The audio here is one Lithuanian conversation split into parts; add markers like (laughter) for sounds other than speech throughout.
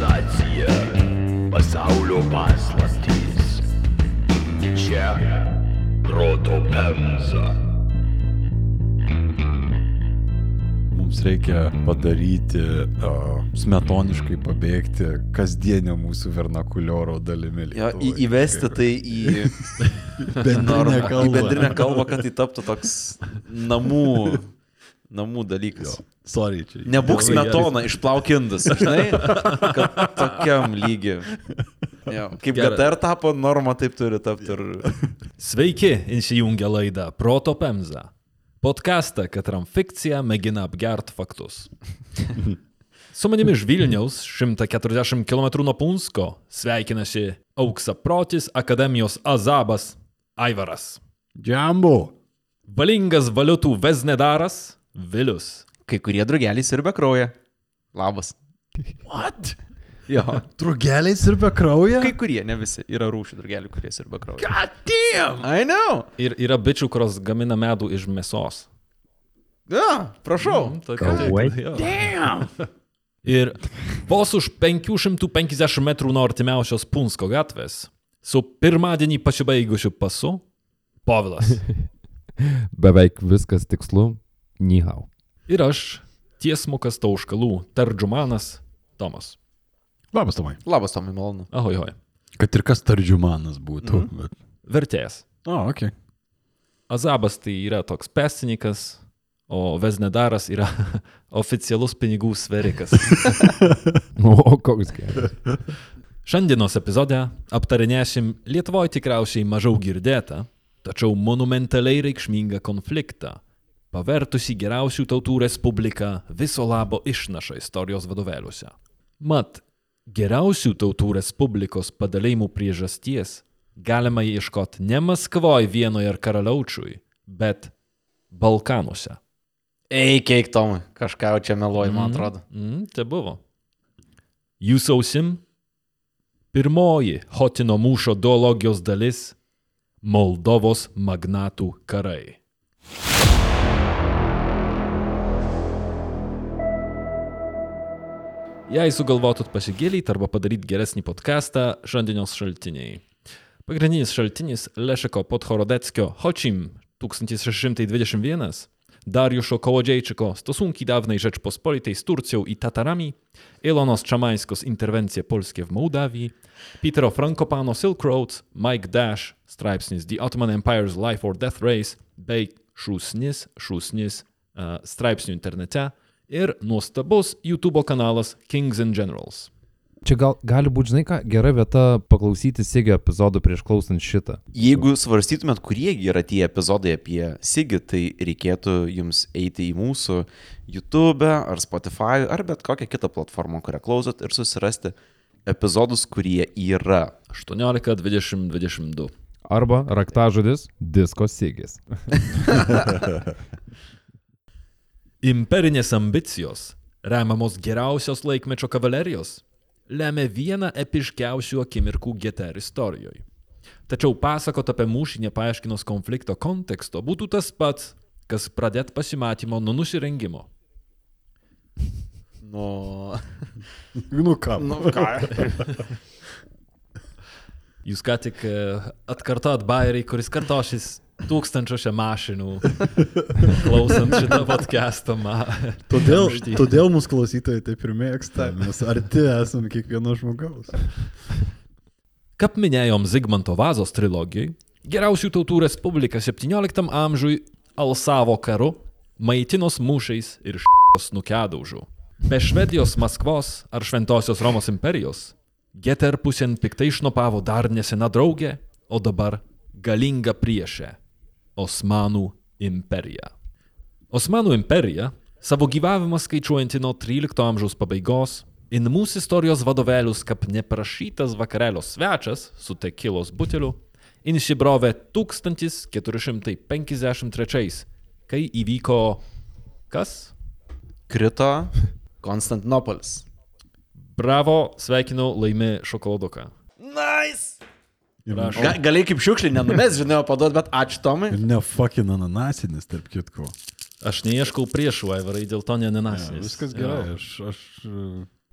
Civilizacija, pasaulio paslaptys. Čia proto pemza. Mums reikia padaryti, uh, smetoniškai pabėgti kasdienio mūsų vernakulioro dalimi. Jo, į, įvesti tai į (laughs) Bendrinę normą, į kalbą. bendrinę kalbą, kad tai taptų toks namų, namų dalykas. Jo, sorry, čia. Nebūk smetona, išplauk indus, žinai, kad tokiam lygiui. Jo, kaip Gerai. GTR tapo norma, taip turi tapti ir... Sveiki, įsijungia laida Proto Pemza. Podcastą, katram fikcija mėgina apgert faktus. Su manimi iš Vilniaus, 140 km nuo Punsko, sveikinasi auksaprotis Akademijos Azabas Aivaras. Džambo. Valingas valiutų Veznedaras Vilius. Kai kurie drugeliai sirbia kraują. Labas. What? Jo. Drugeliai sirbia kraują? Kai kurie, ne visi. Yra rūšių drugelių, kurie sirbia kraują. God damn! I know. Ir yra bičių, kurios gamina medų iš mėsos. Ja, prašau. Mm, tokia- jo. Damn! (laughs) Ir vos už 550 metrų nuo artimiausios Punsko gatvės, su pirmadienį pasibaigusiu pasu, Povilas. (laughs) Beveik viskas tikslu. Nihau. Ir aš, tiesmukas tauškalų, Tardžumanas Tomas. Labas, Tomai. Labas, Tomai, malonu. Ahoj, ahoj. Kad ir kas tardžiumanas būtų. Mhm. Bet... Vertėjas. O, oh, ok. Azabas tai yra toks pestininkas, o Veznedaras yra (laughs) oficialus pinigų sverikas. (laughs) O, koks geras. Šiandienos epizode aptarinėsim Lietuvoje tikriausiai mažiau girdėtą, tačiau monumentaliai reikšmingą konfliktą, pavertusi geriausių tautų respubliką viso labo išnašą istorijos vadovėliuose. Mat, geriausių tautų respublikos padalėjimų priežasties galima ieškoti ne Maskvoje vienoje ar karaliaučiui, bet Balkanuose. Eik, eik, Tomai. Kažką jau čia meluoji, man atrodo. Mm, tai buvo. Jūsų ausim pirmoji Hotino mūšio duologijos dalis - Moldovos magnatų karai. Jei sugalvotot pasigėlyti arba padaryti geresnį podcastą, šiandienos šaltiniai. Pagrindinis šaltinis Leszeko Podhorodeckio Hočim 1621, Dariuszo Kołodziejczyko Stosunki dawnej Rzeczpospolitej z Turcją i Tatarami, Ilonos Czamańskos Interwencje polskie w Mołdawii, Pietro Frankopano Silk Roads, Mike Dash straipsnis The Ottoman Empire's Life or Death Race. Bei šūsnis, šūsnis uh, straipsnių internete ir nuostabus YouTube kanalas Kings and Generals. Čia gal gali būti, žinai ką, gera vieta paklausyti Sigio epizodų prieš klausant šitą. Jeigu svarstytumėt, kurie yra tie epizodai apie Sigį, tai reikėtų jums eiti į mūsų YouTube ar Spotify ar bet kokią kitą platformą, kurią klausot ir susirasti epizodus, kurie yra. 18, 20, 22. Arba raktažodis Disko Sigis. (laughs) Imperinės ambicijos, remiamos geriausios laikmečio kavalerijos, lemia vieną epiškiausių akimirkų GTR istorijoje. Tačiau pasakot apie mūšį nepaaiškinus konflikto konteksto būtų tas pats, kas pradėt pasimatymo nuo nusirengimo. Nu, (laughs) Nu ką? nu ką. Jūs ką tik e, atkartot bairį, kuris kartošys tūkstančiuose mašinų, klausant šitą (laughs) podcastą. Todėl, kamšty. todėl mūsų klausytojai taip ir mėgsta, (laughs) mes arti esame kiekvieno žmogaus. Kaip minėjom Zigmanto Vazos trilogijai, geriausių tautų Respublika 17 amžiui alsavo karu, maitinos mūšiais ir škos nukedaužų. Be Švedijos, Maskvos ar Šventosios Romos imperijos, Geter pusėn piktai išnopavo dar nesena draugė, o dabar galinga priešė - Osmanų imperija. Osmanų imperija, savo gyvavimą skaičiuojanti nuo 13 amžiaus pabaigos, in mūsų istorijos vadovėlius kaip neprašytas vakarėlio svečias su tekilos buteliu, insibrovė 1453, kai įvyko kas? Krito Konstantinopolis. Bravo, sveikinu, laimi šokoladuką. Nice! Prašom. Ga, galiai kaip šiukšlį nenumes, žinai, paduot, bet ačiū Tomai. Ir ne fucking ananasinis, tarp kitko. Aš neieškau priešų, Aivarai, dėl to Ja, nenenasinis. viskas gerai, aš, aš... e,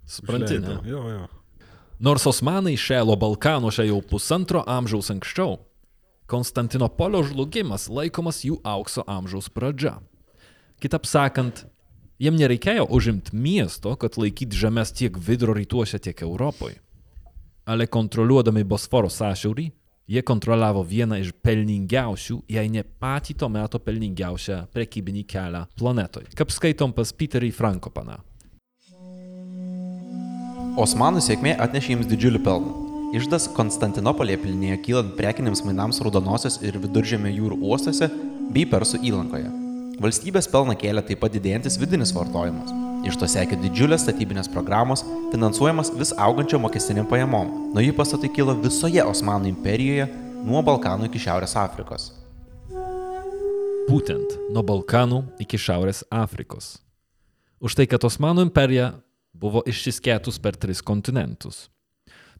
Supranti, ne? Jo, jo. Nors osmanai šėlo Balkanuose jau pusantro amžiaus anksčiau, Konstantinopolio žlugimas laikomas jų aukso amžiaus pradžia. Kitaip sakant, jiem nereikėjo užimti miesto, kad laikyti žemės tiek vidurio rytuose, tiek Europoje. Ale Bosforo sąšiaurį, jie kontroliavo vieną iš pelningiausių, jei ne patį to meto pelningiausią prekybinį kelią planetoje. Kaip skaitom pas Peterį Frankopaną. Osmanų sėkmė atnešė jiems didžiulį pelną. Išdas Konstantinopolėje pilnėjo kylant prekiniams mainams Raudonosios ir Viduržėmio jūrų uostose bei Persų įlankoje. Valstybės pelną kėlė taip pat didėjantis vidinis vartojimas. Iš to sekė didžiulės statybinės programos, finansuojamas vis augančio mokestiniam pajamom. Nauji pastatai kilo visoje Osmanų imperijoje, nuo Balkanų iki Šiaurės Afrikos. Būtent nuo Balkanų iki Šiaurės Afrikos. Už tai, kad Osmanų imperija buvo išsiskėtus per tris kontinentus.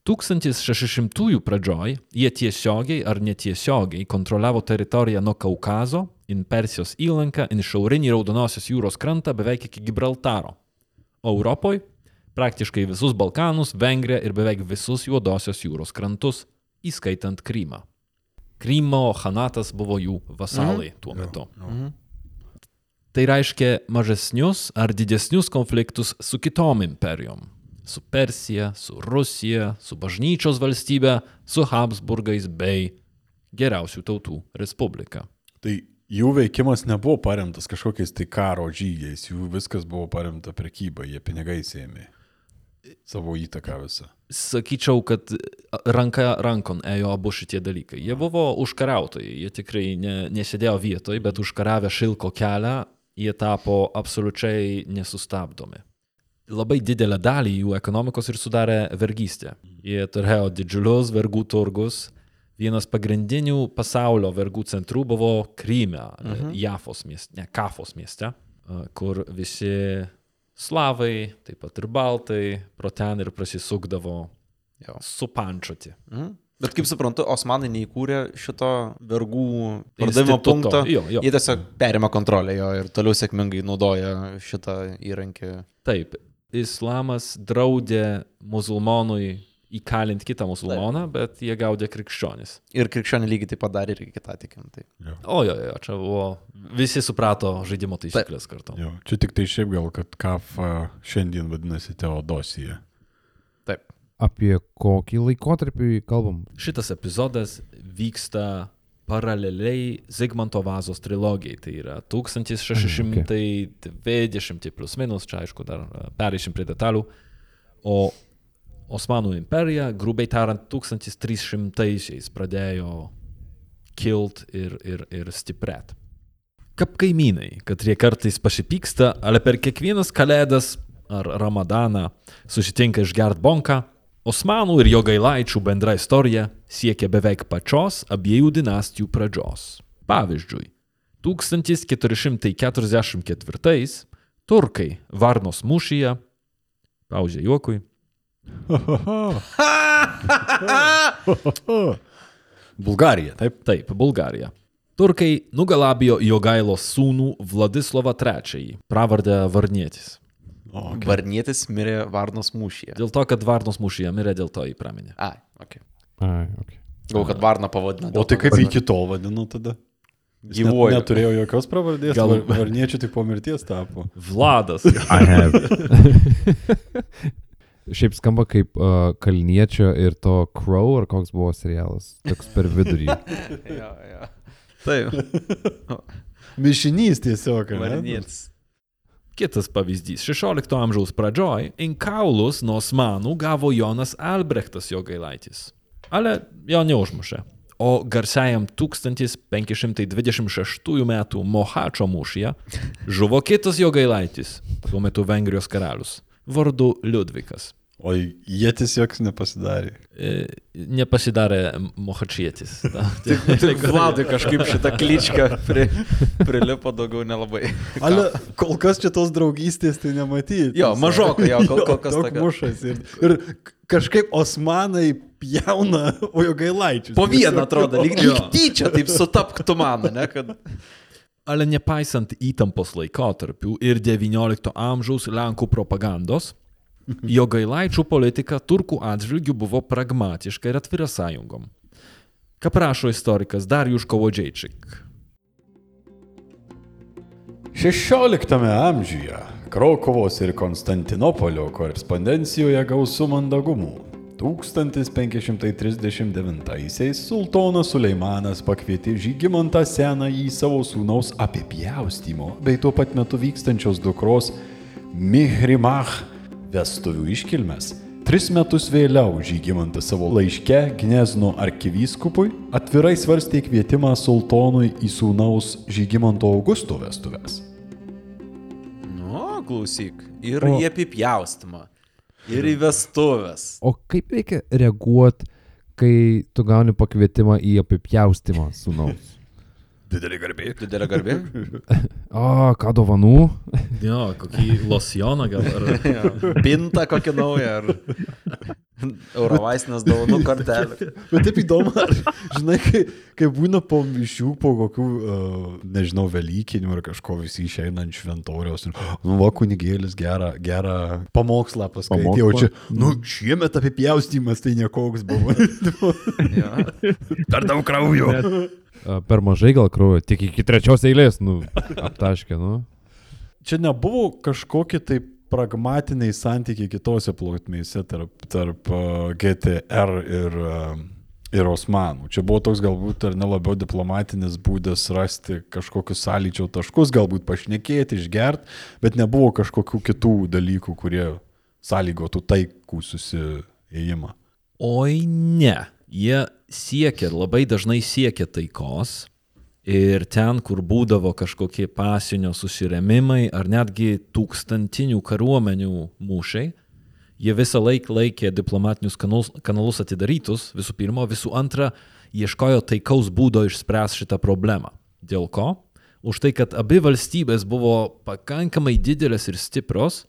1600-ųjų pradžioj jie tiesiogiai ar netiesiogiai kontroliavo teritoriją nuo Kaukazo, in Persijos įlanką, in šiaurinį Raudonosios jūros krantą beveik iki Gibraltaro. O Europoje praktiškai visus Balkanus, Vengriją ir beveik visus Juodosios jūros krantus, įskaitant Krymą. Krymo Hanatas buvo jų vasalai tuo metu. Tai reiškia mažesnius ar didesnius konfliktus su kitom imperijom. Su Persija, su Rusija, su bažnyčios valstybe, su Habsburgais bei geriausių tautų respublika. Tai jų veikimas nebuvo paremtas kažkokiais tai karo žygiais, jų viskas buvo paremta prekyba, jie pinigais ėmė savo įtaką visą. Sakyčiau, kad ranka rankon ėjo abu šitie dalykai. Jie buvo užkariautojai, jie tikrai ne, nesėdėjo vietoje, bet užkaravę šilko kelią, jie tapo absoliučiai nesustabdomi. Labai didelę dalį jų ekonomikos ir sudarė vergystė. Jie turėjo didžiulius vergų turgus. Vienas pagrindinių pasaulio vergų centrų buvo Kryme, mhm. Jafos mieste, ne Kafos mieste, kur visi slavai, taip pat ir baltai, pro ten ir prasisukdavo Jo. supančioti. Mhm. Bet kaip suprantu, Osmanai neįkūrė šito vergų pardavimo Instituto. punkto. Jo, jo. Jie tiesiog perima kontrolę jo ir toliau sėkmingai naudoja šitą įrankį. Taip, islamas draudė musulmonui įkalinti kitą musulmoną, bet jie gaudė krikščionis. Ir krikščionė lygiai taip pat darė ir kitą tikim. Tai. O jo, jo, čia buvo, visi suprato žaidimo taisyklės kartu. Jo. Čia tik tai šiaip gal, kad kafa šiandien vadinasi Teodosija. Taip. Apie kokį laikotarpį kalbam? Šitas epizodas vyksta paraleliai Zigmanto vazos trilogijai. Tai yra 1620 plus minus, čia aišku dar e, pereišim prie detalių. O Osmanų imperija, grubiai tariant, 1300-aisiais pradėjo kilt ir, ir, ir stiprėt. Kaip kaimynai, kad jie kartais pasipyksta, ale per kiekvienas kalėdas ar ramadaną susitinka išgert bonką, Osmanų ir jo gailaičių bendra istorija siekia beveik pačios abiejų dinastijų pradžios. Pavyzdžiui, 1444 turkai Varnos mūšyje, pauzė juokui, (laughs) Bulgarija, taip? taip, Bulgarija. Turkai nugalabijo Jogailos sūnų Vladislavą III, pravardę Varnietis. O, Okay. Varnietis mirė Varnos mūšyje. Dėl to, kad Varnos mūšyje mirė, dėl to jį praminė. Ai, ok. Ai, okay. Gal kad Varną pavadino. o tai kaip iki tol vadinu tada? Jis net Gyvuoju. Neturėjo jokios pravardės, Gal- varniečių tik po mirties tapo. Vladas. (laughs) I have. (laughs) Šiaip skamba kaip uh, Kalniečio ir to Crow, ar koks buvo serialas. Toks per vidurį. (laughs) jo, jo. Taip. Mišinys tiesiog? Varnietis. Kitas pavyzdys. 16 amžiaus pradžioj inkaulus nuo Osmanų gavo Jonas Albrechtas jo gailaitis. Ale jo neužmušė. O garsiajam 1526 m. Mohačo mūšyje žuvo kitas jo gailaitis, tuo metu Vengrijos karalius, vardu Liudvikas. O jie tiesiog nepasidarė. E, nepasidarė Mohačietis. (laughs) Tik Vladui kažkaip šitą kličką pri, prilipo daugiau nelabai. Ale kol kas čia tos draugystės tai nematyti. Jo, mažokai, jo, kol- kol kas tokia. mušasi. Ir, ir kažkaip osmanai pjauna, o jo gailaičius. Po vieną atrodo, lyg, lyg tyčia taip sutapktų man, ne? Kad... Ale nepaisant įtampos laikotarpių ir XIX amžiaus Lenkų propagandos, Jo gailaičių politika turkų atžvilgių buvo pragmatiška ir atvira sąjungom. Ką prašo istorikas Darius Kovodžiaičik. 16 amžiuje Krokovos ir Konstantinopolio korespondencijoje gausų mandagumų. 1539-aisiais sultonas Suleimanas pakvietė Žygimantą Senąjį į savo sūnaus apipjaustymo bei tuo pat metu vykstančios dukros Mihrimach vestuvių iškilmes. Tris metus vėliau Žygimantas savo laiške Gnezno arkivyskupui atvirai svarstė kvietimą sultonui į sūnaus Žygimanto Augusto vestuvės. Nu, klausyk. Ir O- į apipjaustimą. Ir į vestuvės. O kaip reikia reaguoti, kai tu gauni pakvietimą į apipjaustimą sūnaus? Didelį garbė. Didelė garbė. (laughs) O, ką dovanų? (laughs) Jo, kokį losjoną gal ar... (laughs) Pinta kokią naują. Ar Eurovaisinės dovanų kortelę. Bet taip įdomu, ar, žinai, kai, kai būna po mišių, po kokių, uh, nežinau, Velykinių ar kažko visi išeina ant šventoriaus ir, nu, va, kunigėlis gerą, gerą pamokslą paskaitė, o čia, nu, šiemet apipjaustymas tai nekoks buvo. Ja. Per daug kraujo. A, Per mažai gal kraujo, tik iki trečios eilės, nu, aptaškė, nu. Čia nebuvo kažkokie tai pragmatiniai santykiai kitose plotmėse tarp, tarp uh, GTR ir, uh, ir Osmanų. Čia buvo toks galbūt ar nelabiau diplomatinis būdas rasti kažkokius sąlyčio taškus, galbūt pašnekėti, išgerti, bet nebuvo kažkokių kitų dalykų, kurie sąlygotų taikų susiėjimą. Oi ne, jie siekia, labai dažnai siekia taikos ir ten, kur būdavo kažkokie pasienio susiremimai ar netgi tūkstantinių kariuomenių mūšiai, jie visą laiką laikė diplomatinius kanalus, kanalus atidarytus, visų pirma, visų antra, ieškojo taikaus būdo išspręsti šitą problemą. Dėl ko? Už tai, kad abi valstybės buvo pakankamai didelės ir stiprios,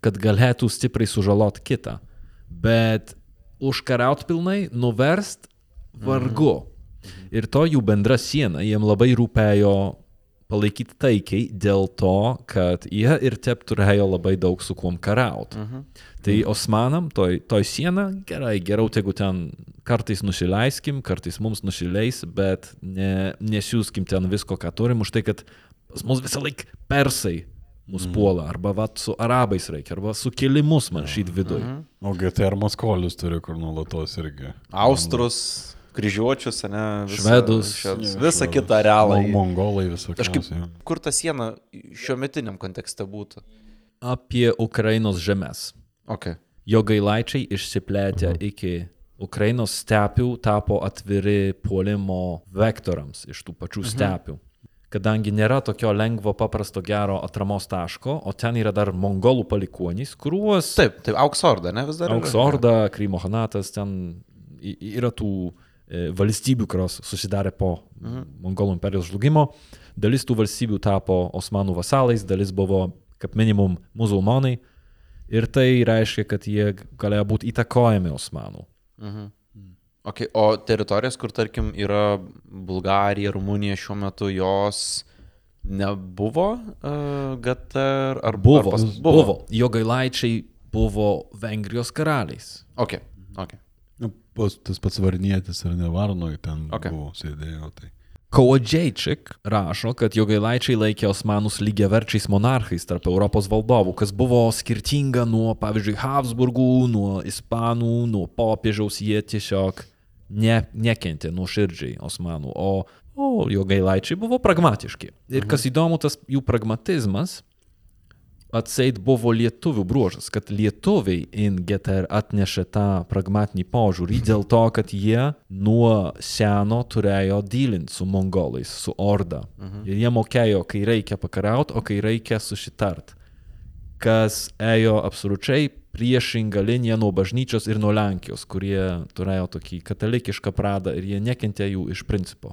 kad galėtų stipriai sužalot kitą. Bet užkariaut pilnai, nuverst vargu. Ir to jų bendra siena, jiem labai rūpėjo palaikyti taikiai dėl to, kad jie ir tep turėjo labai daug su kuom karaut. Tai Osmanam, toj, toj siena, gerai, geriau tegu ten kartais nusileiskim, kartais mums nusileis, bet ne, nesiūskim ten visko, ką turim, už tai, kad pas mus visą laiką persai mus puola, arba vat, su arabais reikia, arba su kilimus man šį viduje. O GTR Maskolius turi kur nulatos irgi. Austrus, kryžiuočius, ne? Visa, Švedus. švedus, Visą kitą realą. Mo- Mongolai visokie. Kažkaip, kur ta siena šiuo metiniam kontekste būtų? Apie Ukrainos žemės. Okay. Jo gailaičiai išsiplėtė iki Ukrainos stepių, tapo atviri puolimo vektoriams iš tų pačių stepių. Kadangi nėra tokio lengvo, paprasto, gero atramos taško, o ten yra dar mongolų palikuonys, kuriuos Taip, taip, auksorda, ne vis dar. Auksorda, Krymo Hanatas, ten yra tų e, valstybių, kurios susidarė po mongolų imperijos žlugimo. Dalis tų valstybių tapo osmanų vasalais, dalis buvo kaip minimum musulmonai. Ir tai reiškia, kad jie galėjo būti įtakojami osmanų. Okay, o teritorijos, kur tarkim yra Bulgarija, Rumunija šiuo metu, jos nebuvo uh, GTR ar Buvo, Ar pas, buvo. buvo. Jo gailaičiai buvo Vengrijos karaliais. Okay, okay. Nu, pas- tas pats Varnietis ar ne Varnoj ten Okay. buvo sėdėjo. Tai. Kowadžiaičik rašo, kad jogailaičiai laikė osmanus lygiaverčiais monarchais tarp Europos valdovų, kas buvo skirtinga nuo, pavyzdžiui, Habsburgų, nuo Ispanų, nuo popiežiaus, jie tiesiog ne, nekentė nuoširdžiai osmanų, o, o jogailaičiai buvo pragmatiški. Ir kas įdomu, tas jų pragmatizmas atseit buvo lietuvių bruožas, kad lietuviai in GTR atnešė tą pragmatinį požiūrį dėl to, kad jie nuo seno turėjo dylinti su mongolais, su orda. Ir jie mokėjo, kai reikia pakariauti, o kai reikia sušitart. Kas ėjo absoliučiai priešingą liniją nuo bažnyčios ir nuo Lenkijos, kurie turėjo tokį katalikišką pradą ir jie nekentė jų iš principo.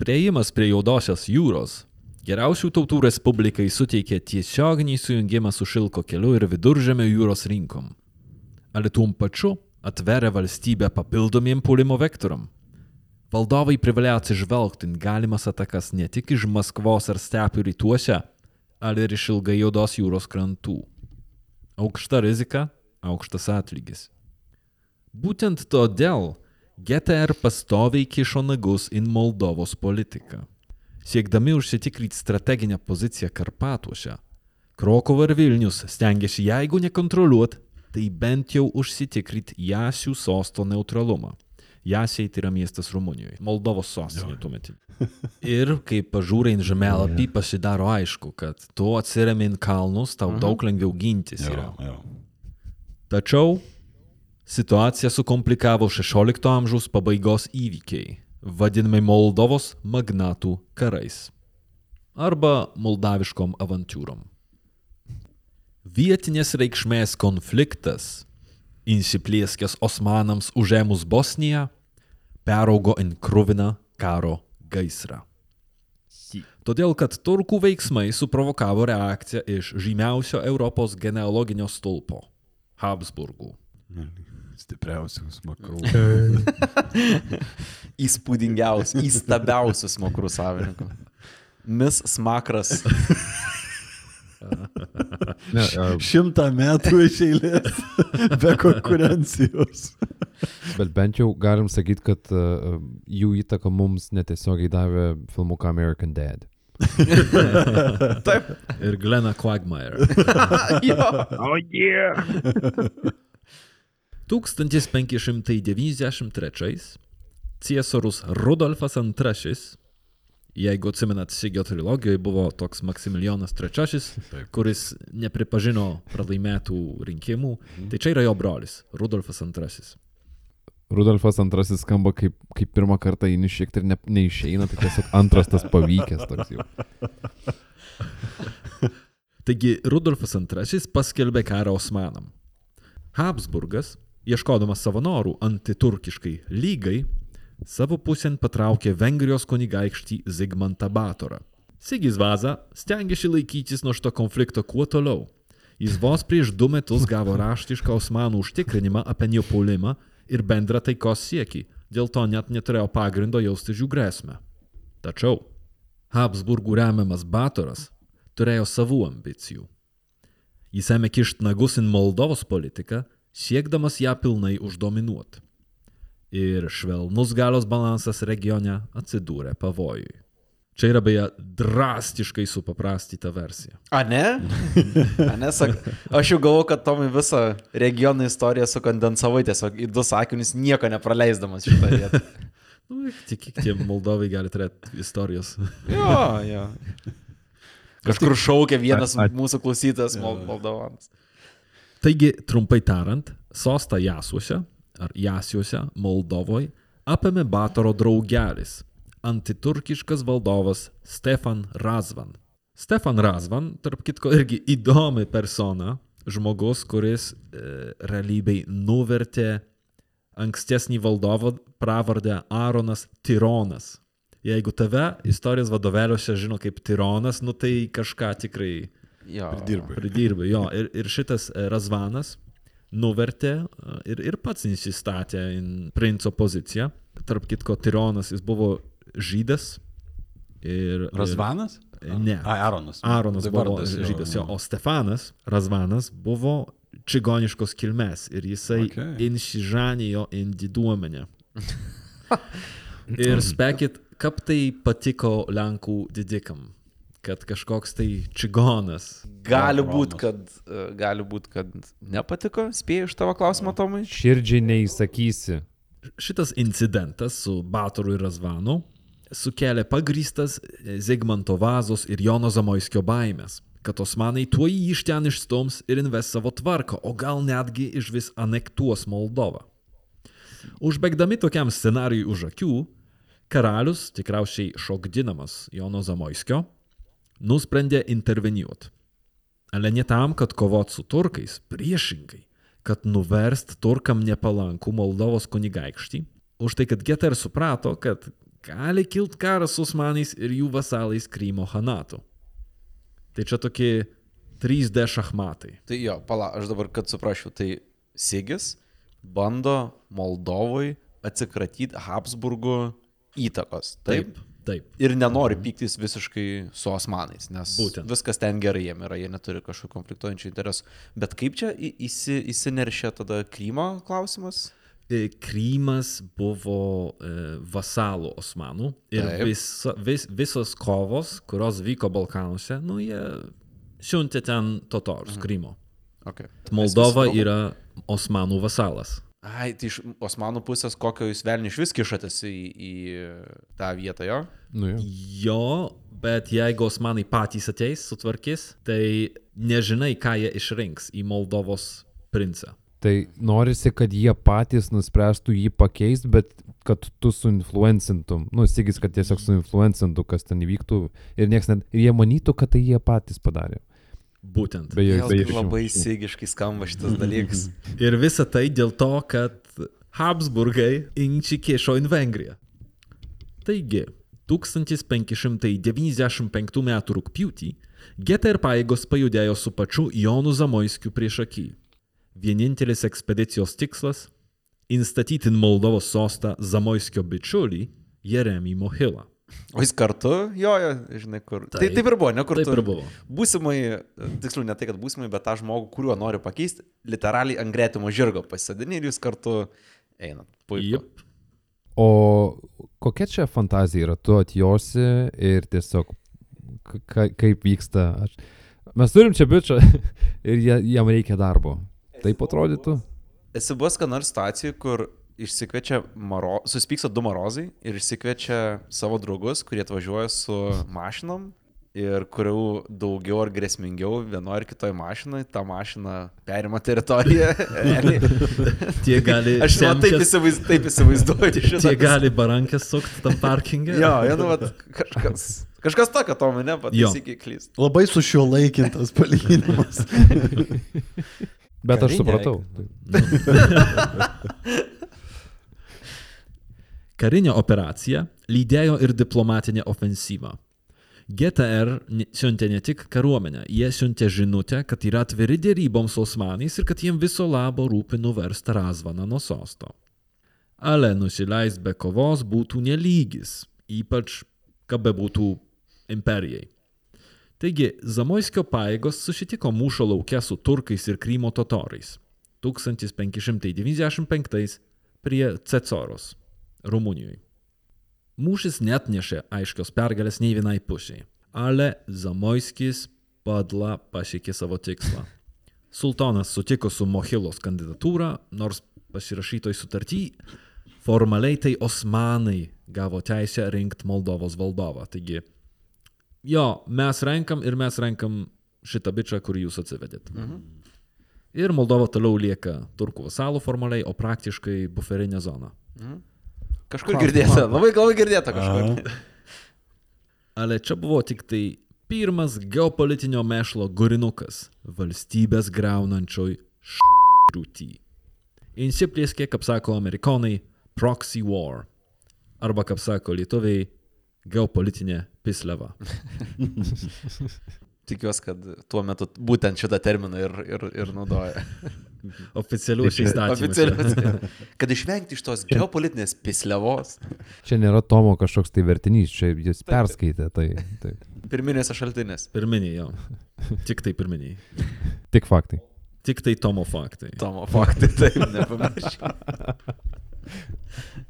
Prieimas prie Jaudosios jūros geriausių tautų respublikai suteikė tiesioginį sujungimą su Šilko keliu ir viduržėmio jūros rinkom. Ale tuom pačiu atveria valstybę papildomiem puolimo vektoram. Valdovai privalėjo atsižvelgti galimas atakas ne tik iš Maskvos ar stepių rytuose, ale ir iš ilgai Juodos jūros krantų. Aukšta rizika, aukštas atlygis. Būtent todėl GTR pastoviai kišo nagus į Moldovos politiką. Siekdami užsitikrinti strateginę poziciją Karpatuose, Krokova ir Vilnius stengiasi, jeigu nekontroliuot, tai bent jau užsitikrinti Jasių sosto neutralumą. Jasiai tai yra miestas Rumunijoje, Moldovos sostinė tuo metu. (laughs) Ir kai pažiūrė į žemėlapį, pasidaro aišku, kad tu atsiremi į kalnus, tau daug lengviau gintis yra. Jo, jo. Tačiau situaciją sukomplikavo 16 amžiaus pabaigos įvykiai, vadinami Moldovos magnatų karais arba moldaviškom avantūrom. Vietinės reikšmės konfliktas, įsiplieskęs Osmanams užėmus Bosniją, peraugo į krūviną karo gaisrą. Todėl, kad turkų veiksmai suprovokavo reakciją iš žymiausio Europos genealoginio stulpo - Habsburgų. Stipriausius makrų. (laughs) Įspūdingiausių, įstabiausių smakrų savininkų. Mis Smakras. (laughs) Ne, Šimtą metų iš eilės (laughs) be konkurencijos. bet bent jau galim sakyti, kad uh, jų įtaka mums netiesiogiai davė filmuką American Dad. (laughs) Taip. Ir Glena Quagmire. (laughs) jo. Oh yeah! 1593 ciesorius Rudolfas II, jeigu atsimenat Sigio trilogijoje, buvo toks Maksimilijonas III, kuris nepripažino pralaimėtų rinkimų. Tai čia yra jo brolis, Rudolfas II. Rudolfas II skamba kaip, kaip pirmą kartą įni šiek tiek ne, neišeina, tai tiesiog antras tas pavykęs toks jau. Taigi Rudolfas II paskelbė karą Osmanam. Habsburgas, ieškodamas savanorių antiturkiškai lygai, savo pusėn patraukė Vengrijos kunigaikštį Zigmantą Batorą. Sigis Vaza stengiasi laikytis nuo šito konflikto kuo toliau. Jis vos prieš du metus gavo raštišką Osmanų užtikrinimą apie neopuolimą ir bendrą taikos siekį, dėl to net neturėjo pagrindo jausti jų grėsmę. Tačiau Habsburgų remiamas Batoras turėjo savų ambicijų. Jis ėmė kišti nagus į Moldovos politiką, siekdamas ją pilnai uždominuoti. Ir švelnus galios balansas regione atsidūrė pavojui. Čia yra beje drastiškai supaprastyta versija. A ne? A ne, sak, aš jau galvoju, kad Tomai visą regiono istoriją sukondensavai tiesiog į du sakinius, nieko nepraleisdamas šitą vietą. (laughs) Nu, tik kiek tie Moldovai gali turėti istorijos. Jo, jo. Kažkur šaukia vienas A- a- mūsų klausytas Mol- Moldovanas. Taigi, trumpai tariant, sostą Jasuose ar Jasiuose, Moldovoje, apėmė Batoro draugelis, antiturkiškas valdovas Stefan Razvan. Stefan Razvan, tarp kitko, irgi įdomi persona, žmogus, kuris e, realybei nuvertė ankstesnį valdovą pravardę Aaronas Tironas. Jeigu tave istorijos vadovėliuose žino kaip Tironas, nu tai kažką tikrai Jo. Dirbai. pridirbai. Jo, ir, ir šitas e, Razvanas nuvertė e, ir, ir pats įsistatė į princo poziciją. Tarp kitko, Tironas jis buvo žydas. Ir, Razvanas? Ir, ne. A, Aronas. Aronas Tai buvo vardas žydas, jo, o Stefanas Razvanas buvo čigoniškos kilmės ir jisai Okay. insižanėjo į diduomenę. (laughs) ir spėkit, kaip tai patiko Lenkų didikam, kad kažkoks tai čigonas. Gali būti, kad, e, gali būt, kad nepatiko, spėjau iš tavo klausimą, Tomai. Širdžiai neįsakysi. Šitas incidentas su Batoru ir Razvanu sukėlė pagrystas Zigmanto Vazos ir Jono Zamoiskio baimės, kad osmanai tuo jį iš ten išstums ir inves savo tvarką, o gal netgi iš vis anektuos Moldovą. Užbėgdami tokiam scenarijui už akių, karalius, tikriausiai šokdinamas Jono Zamoiskio, nusprendė intervenijuoti. Ale ne tam, kad kovot su turkais, priešingai, kad nuverst turkam nepalankų Moldovos kunigaikštį, už tai, kad Geter suprato, kad gali kilt karas su osmanais ir jų vasalais Krymo Hanatu. Tai čia tokie 3D šachmatai. Tai jo, pala, aš dabar, kad suprasčiau, tai Sigis bando Moldovui atsikratyti Habsburgų įtakos. Taip. Taip. Taip. Ir nenori pyktis visiškai su osmanais, nes Būtent. viskas ten gerai jiem yra, jie neturi kažkokių konfliktuojančių interesų. Bet kaip čia įsi, įsineršia tada Krymo klausimas? E, Krymas buvo e, vasalų osmanų ir visa, vis, visos kovos, kurios vyko Balkanuose, nu jie siuntė ten totorius, Krymo. Okay. Moldova yra osmanų vasalas. Ai, tai iš osmanų pusės kokio jūs velnių iš vis kišatės į, į tą vietą jo? Nu, jo. Jo, bet jeigu osmanai patys ateis, sutvarkys, tai nežinai, ką jie išrinks į Moldovos princą. Tai norisi, kad jie patys nuspręstų jį pakeisti, bet kad tu suinfluencintum. Nu, Sigis, kad tiesiog suinfluencintų, kas ten įvyktų. Ir, nieks net, ir jie manytų, kad tai jie patys padarė. Būtent. Be Vėl jokių- kaip labai sigiškai skamba šitas dalykas. Ir visa tai dėl to, kad Habsburgai įsikišo į Vengriją. Taigi, 1595 m. rūpjūtį GTR pajėgos pajudėjo su pačiu Jonu Zamoiskiu prieš akį. Vienintelis ekspedicijos tikslas - įstatyti į Moldovos sostą Zamoiskio bičiulį Jeremį Mohilą. O jis kartu jojo, žinai, kur. Tai Taip. taip ir buvo, ne kur Taip ir buvo. Būsimai, tiksliau ne tai, kad būsimai, bet tą žmogų, kuriuo noriu pakeisti, literaliai ant gretimo žirgo pasisadini ir jūs kartu einat. Puiku. Jep. O kokia čia fantazija yra? Tu atjosi ir tiesiog ka- ka, kaip vyksta. Aš... Mes turim čia bičią (laughs) ir jam reikia darbo. Taip atrodytų? Esi buvęs ką nors situacijų, kur išsikviečia, maro, suspyksta du marozai ir išsikviečia savo draugus, kurie atvažiuoja su mašinom ir kurių daugiau ar grėsmingiau vienoje ar kitoje mašinoje, ta mašina perima teritoriją. (laughs) Tie gali, Aš man taip, įsivaiz, taip įsivaizduoju šitą. (laughs) tie gali barankės sukti tam parkingė. Jo, jo, nu, vat, kažkas. Kažkas tokio, Tomai, ne, Jo. pataisyk klyst. Labai su šiuo laikintas palyginimas. Bet aš Karinė supratau. (laughs) Karinė operacija lydėjo ir diplomatinė ofensyva. GTR siuntė ne tik kariuomenę, jie siuntė žinutę, kad yra atviri dėryboms su osmanais ir kad jiems viso labo rūpi nuversti Razvaną nuo sosto. Ale nusileist be kovos būtų nelygis, ypač kad bebūtų imperijai. Taigi, Zamoiskio paėgos susitiko mūšio laukia su turkais ir Krymo totorais 1595 prie Cecoros, Rumunijoje. Mūšis net nešė aiškios pergalės nei vienai pusiai, ale Zamoiskis padla pasiekė savo tikslą. Sultonas sutiko su Mohilos kandidatūra, nors pasirašytoj sutartį formaliai tai osmanai gavo teisę rinkti Moldovos valdovą. Taigi, jo, mes renkam ir mes renkam šitą bičią, kurį jūs atsivedėt. Mhm. Ir Moldova toliau lieka turkų vasalų formaliai, o praktiškai buferinė zona. Kažkur girdėta, labai labai girdėta kažkur. (laughs) Ale čia buvo tik tai pirmas geopolitinio mešlo gurinukas valstybės greunančioj šrūtį. Insiplėskė, kaip sako amerikonai, proxy war. Arba, kaip sako lietuviai, geopolitinė pisleva. (laughs) Tikiuosi, kad tuo metu būtent šitą terminą ir, ir, ir naudoja. Oficialiuose įstatymuose. Oficialiai. Kad išvengti iš tos geopolitinės pislevos Čia nėra Tomo kažkoks tai vertinys, čia jis perskaitė. Tai, tai. pirminėse šaltinėse. Pirminiai jo. Tik tai pirminiai. Tik faktai. Tik tai Tomo faktai. Tomo faktai, taip, nepamirškime. (laughs)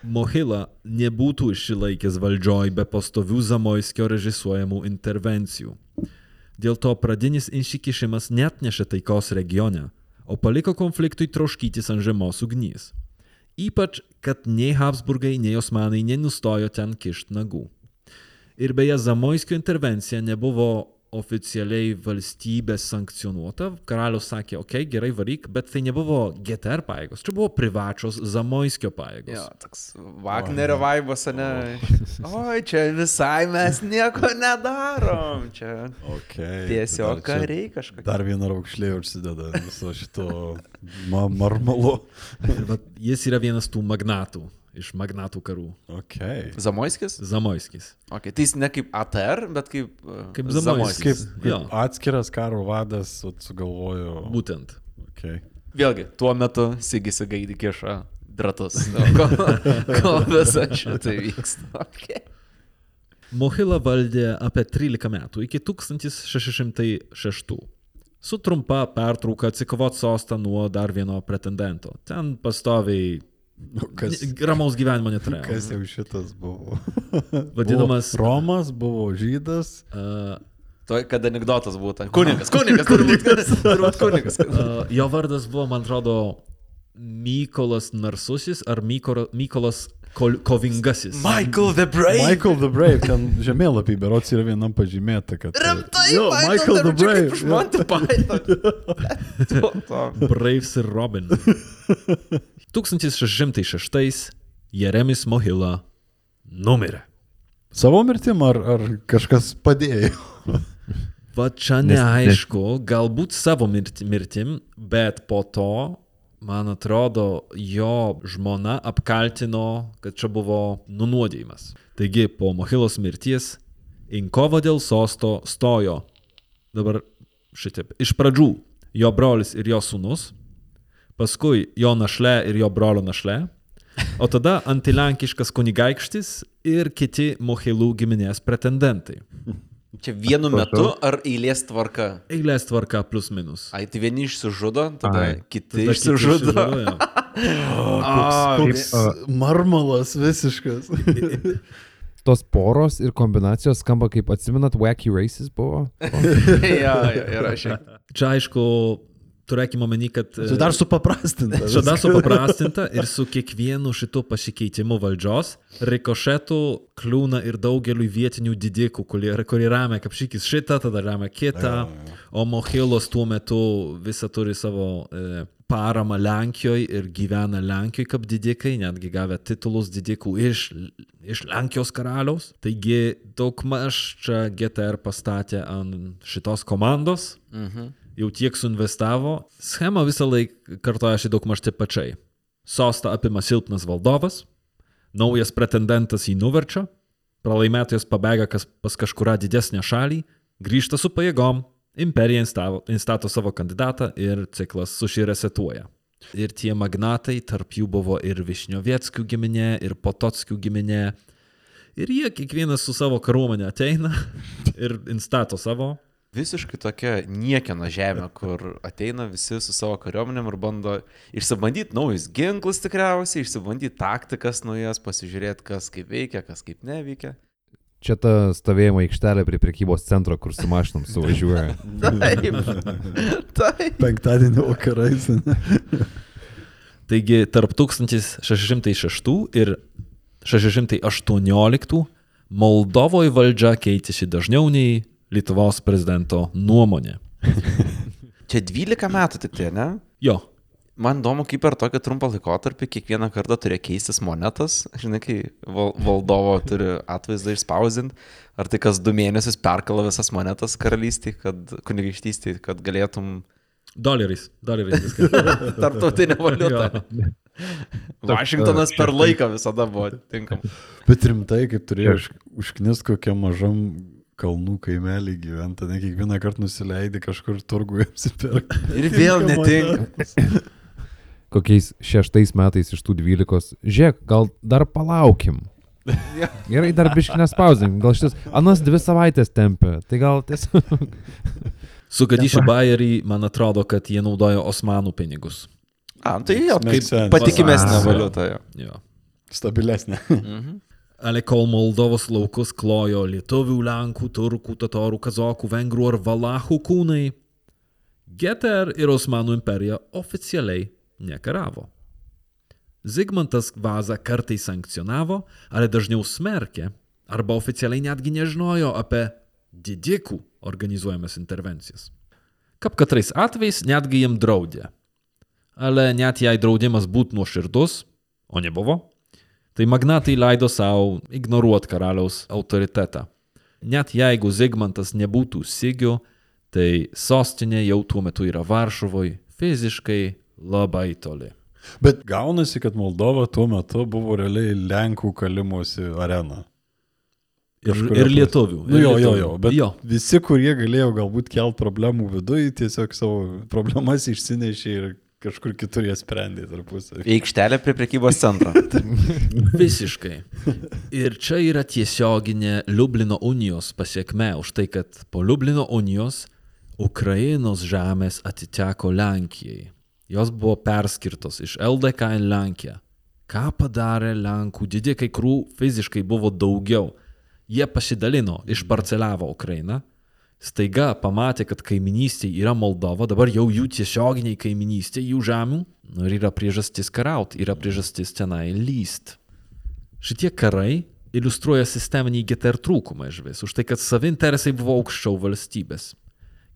Mohila nebūtų išsilaikęs valdžioj be pastovių Zamoiskio režisuojamų intervencijų. Dėl to pradinis įsikišimas net nešė taikos regione, o paliko konfliktui troškytis ant žemos ugnys. Ypač, kad nei Habsburgai, nei Osmanai nenustojo ten kišt nagų. Ir beje, Zamoiskio intervencija nebuvo oficialiai valstybės sankcionuota. Karalius sakė, okei, okay, gerai varyk, bet tai nebuvo GTR pajėgos, čia buvo privačios Zamoiskio pajėgos. Jo, toks Wagnerio vaibas, ne? (laughs) Oi, čia visai mes nieko nedarom. Čia Okay, tiesiog kariai kažkokie. Dar viena raukšlė užsideda viso šito ma (laughs) vat Jis yra vienas tų magnatų, iš magnatų karų. Okay. Zamoiskis? Zamoiskis. Okay, tai jis ne kaip ATR, bet kaip, uh, Kaip Kaip, Zamoiskis. kaip Jo. atskiras karo vadas sugalvojo. Būtent. Okay. Vėlgi, tuo metu Sigis Gaidį kiša dratus. Kol, kol visą šitą vyksta. Okay. Mohila valdė apie 13 metų iki 1606. Su trumpa pertrauka atsikovot sostą nuo dar vieno pretendento. Ten pastoviai Nu, kas, ramaus gyvenimo neturėjo. kas jau šitas buvo? (laughs) Vadinamas Buvo Romas buvo žydas. uh, Tuoj, kad anegdotas būtų. Kunigas, kunigas, turbūt turbūt kunigas. uh, jo vardas buvo, man atrodo, Mykolas Narsusis ar Mykolas Kol Kovingasis. Michael the Brave. Michael the Brave, ten žemėlapį berots yra vienam pažymėta, kad... Rimtai, Jo, Michael the Brave. jo. Monty Python. (laughs) Braves ir Robin. (laughs) 1606 Jeremis Mohila numirė. Savo mirtim ar, ar kažkas padėjo? Va čia neaišku, galbūt savo mirti- mirtim, bet po to, man atrodo, jo žmona apkaltino, kad čia buvo nunuodėjimas. Taigi po Mohilos mirties į kovą dėl sosto stojo. Dabar šitaip. Iš pradžių jo brolis ir jo sūnus, paskui jo našlė ir jo brolio našlė, o tada antilenkiškas kunigaikštis ir kiti Mohilų giminės pretendentai. Čia vienu metu ar eilės tvarka? Eilės tvarka plus minus. Ai, tai vieni išsižudo, tada Ai. kiti Tada kiti išsižudo. išsižudo, jo. (laughs) A, Koks marmalas visiškas. (laughs) Tos poros ir kombinacijos skamba kaip, atsimenat, Wacky Races buvo? jo, jo, yra šiaip. Čia aišku, turėkime omeny, kad... Čia dar supaprastinta. (laughs) Čia dar supaprastinta ir su kiekvienu šitu pasikeitimu valdžios rikošetų kliūna ir daugeliu vietinių didikų, kurie, kurie remia kapšykis šitą, tada remia kitą, o Mohilos tuo metu visą turi savo e, paramą Lenkijoje ir gyvena Lenkijoje kaip didikai, netgi gavę titulus didikų iš, iš Lenkijos karaliaus. Taigi daug maž čia GTR pastatė ant šitos komandos Mhm. Jau tiek suinvestavo, schema visą laiką kartoja šį daug maž taip pačiai. Sostą apima silpnas valdovas, naujas pretendentas jį nuverčia, pralaimėtojas pabėga kas, pas kažkurą didesnę šalį, grįžta su pajėgom, imperija instavo- instato savo kandidatą ir ciklas suširesetuoja. Ir tie magnatai, tarp jų buvo ir Višniovieckių giminė, ir Potockių giminė. Ir jie kiekvienas su savo kariuomenė ateina (laughs) ir instato savo Visiškai tokia niekieno žemė, kur ateina visi su savo kariuomenėm ir bando išsibandyti naujus ginklus tikriausiai, išsibandyti taktikas naujas, pasižiūrėti, kas kaip veikia, kas kaip neveikia. Čia ta stovėjimo aikštelė prie prekybos centro, kur su mašinom suvažiuoja. Taip. Taip. Penktadienio vakarais. Taigi tarp 1606 ir 618 Moldovoje valdžia keitėsi dažniau nei Lietuvos prezidento nuomonė. (laughs) Čia 12 metų tik tai, ne? Jo, Man įdomu, kaip per tokį trumpą laikotarpį kiekvieną kartą turi keistis monetas, žinai, kai val valdovo turi atvaizdą išspausinti, ar tai kas du mėnesius perkala visas monetas karalystį, kad kunigaikštystį, kad galėtum doleriais, doleriais viskas. (laughs) tarptautinę valiutą. Jo. (laughs) Vašingtonas per laiką visada buvo tinkam. Bet rimtai, kaip turėjo už, užknist kokiam mažam kalnų kaimelį gyventi, ne kiekvieną kartą nusileidai kažkur turguje (laughs) apsipirkti. Ir vėl netinka. Kokiais šeštais metais iš tų dvylikos. Žiūrėk, gal dar palaukim. Gerai, dar biškinę spausdink. Gal šis anas dvi savaitės tempia. Tai gal tiesiog... (laughs) Su Gadyšiu Bayerį, man atrodo, kad jie naudojo osmanų pinigus. A, tai jo, kaip patikimesnė valiuta. Jo. Jo. Stabilesnė. Mhm. Ale kol Moldovos laukus klojo lietuvių, lenkų, turkų, tatorų, kazokų, vengrų ar valachų kūnai, GTR ir Osmanų imperija oficialiai nekaravo. Zigmantas Vaza kartais sankcionavo, ale dažniau smerkė, arba oficialiai netgi nežinojo apie didikų organizuojamas intervencijas. Kap katrais atvejais netgi jiem draudė. Ale net jei draudimas būtų nuoširdus, o nebuvo, tai magnatai leido savo ignoruoti karaliaus autoritetą. Net jeigu Zigmantas nebūtų Sigiu, tai sostinė jau tuo metu yra Varšuvoje, fiziškai labai toli. Bet gaunasi, kad Moldova tuo metu buvo realiai Lenkų kalimosi arena. Ir, ir lietuvių. Nu ir jo, jo, jo, bet jo. visi, kurie galėjo galbūt kelt problemų viduje, tiesiog savo problemas išsinešė ir Kažkur kitur jie sprendė tarpusavį. Aikštelė prie prekybos centro. (laughs) Visiškai. Ir čia yra tiesioginė Liublino unijos pasiekme už tai, kad po Liublino unijos Ukrainos žemės atiteko Lenkijai. Jos buvo perskirtos iš LDK į Lenkiją. Ką padarė Lenkų didikai, kurių fiziškai buvo daugiau? Jie pasidalino, išparceliavo Ukrainą. Staiga pamatė, kad kaiminystėje yra Moldova, dabar jau jų tiesioginiai kaiminystėje, jų žemių. Nu ir yra priežastis karaut, yra priežastis tenai lyst. Šitie karai iliustruoja sisteminį GTR trūkumą iš vis, už tai, kad savi interesai buvo aukščiau valstybės.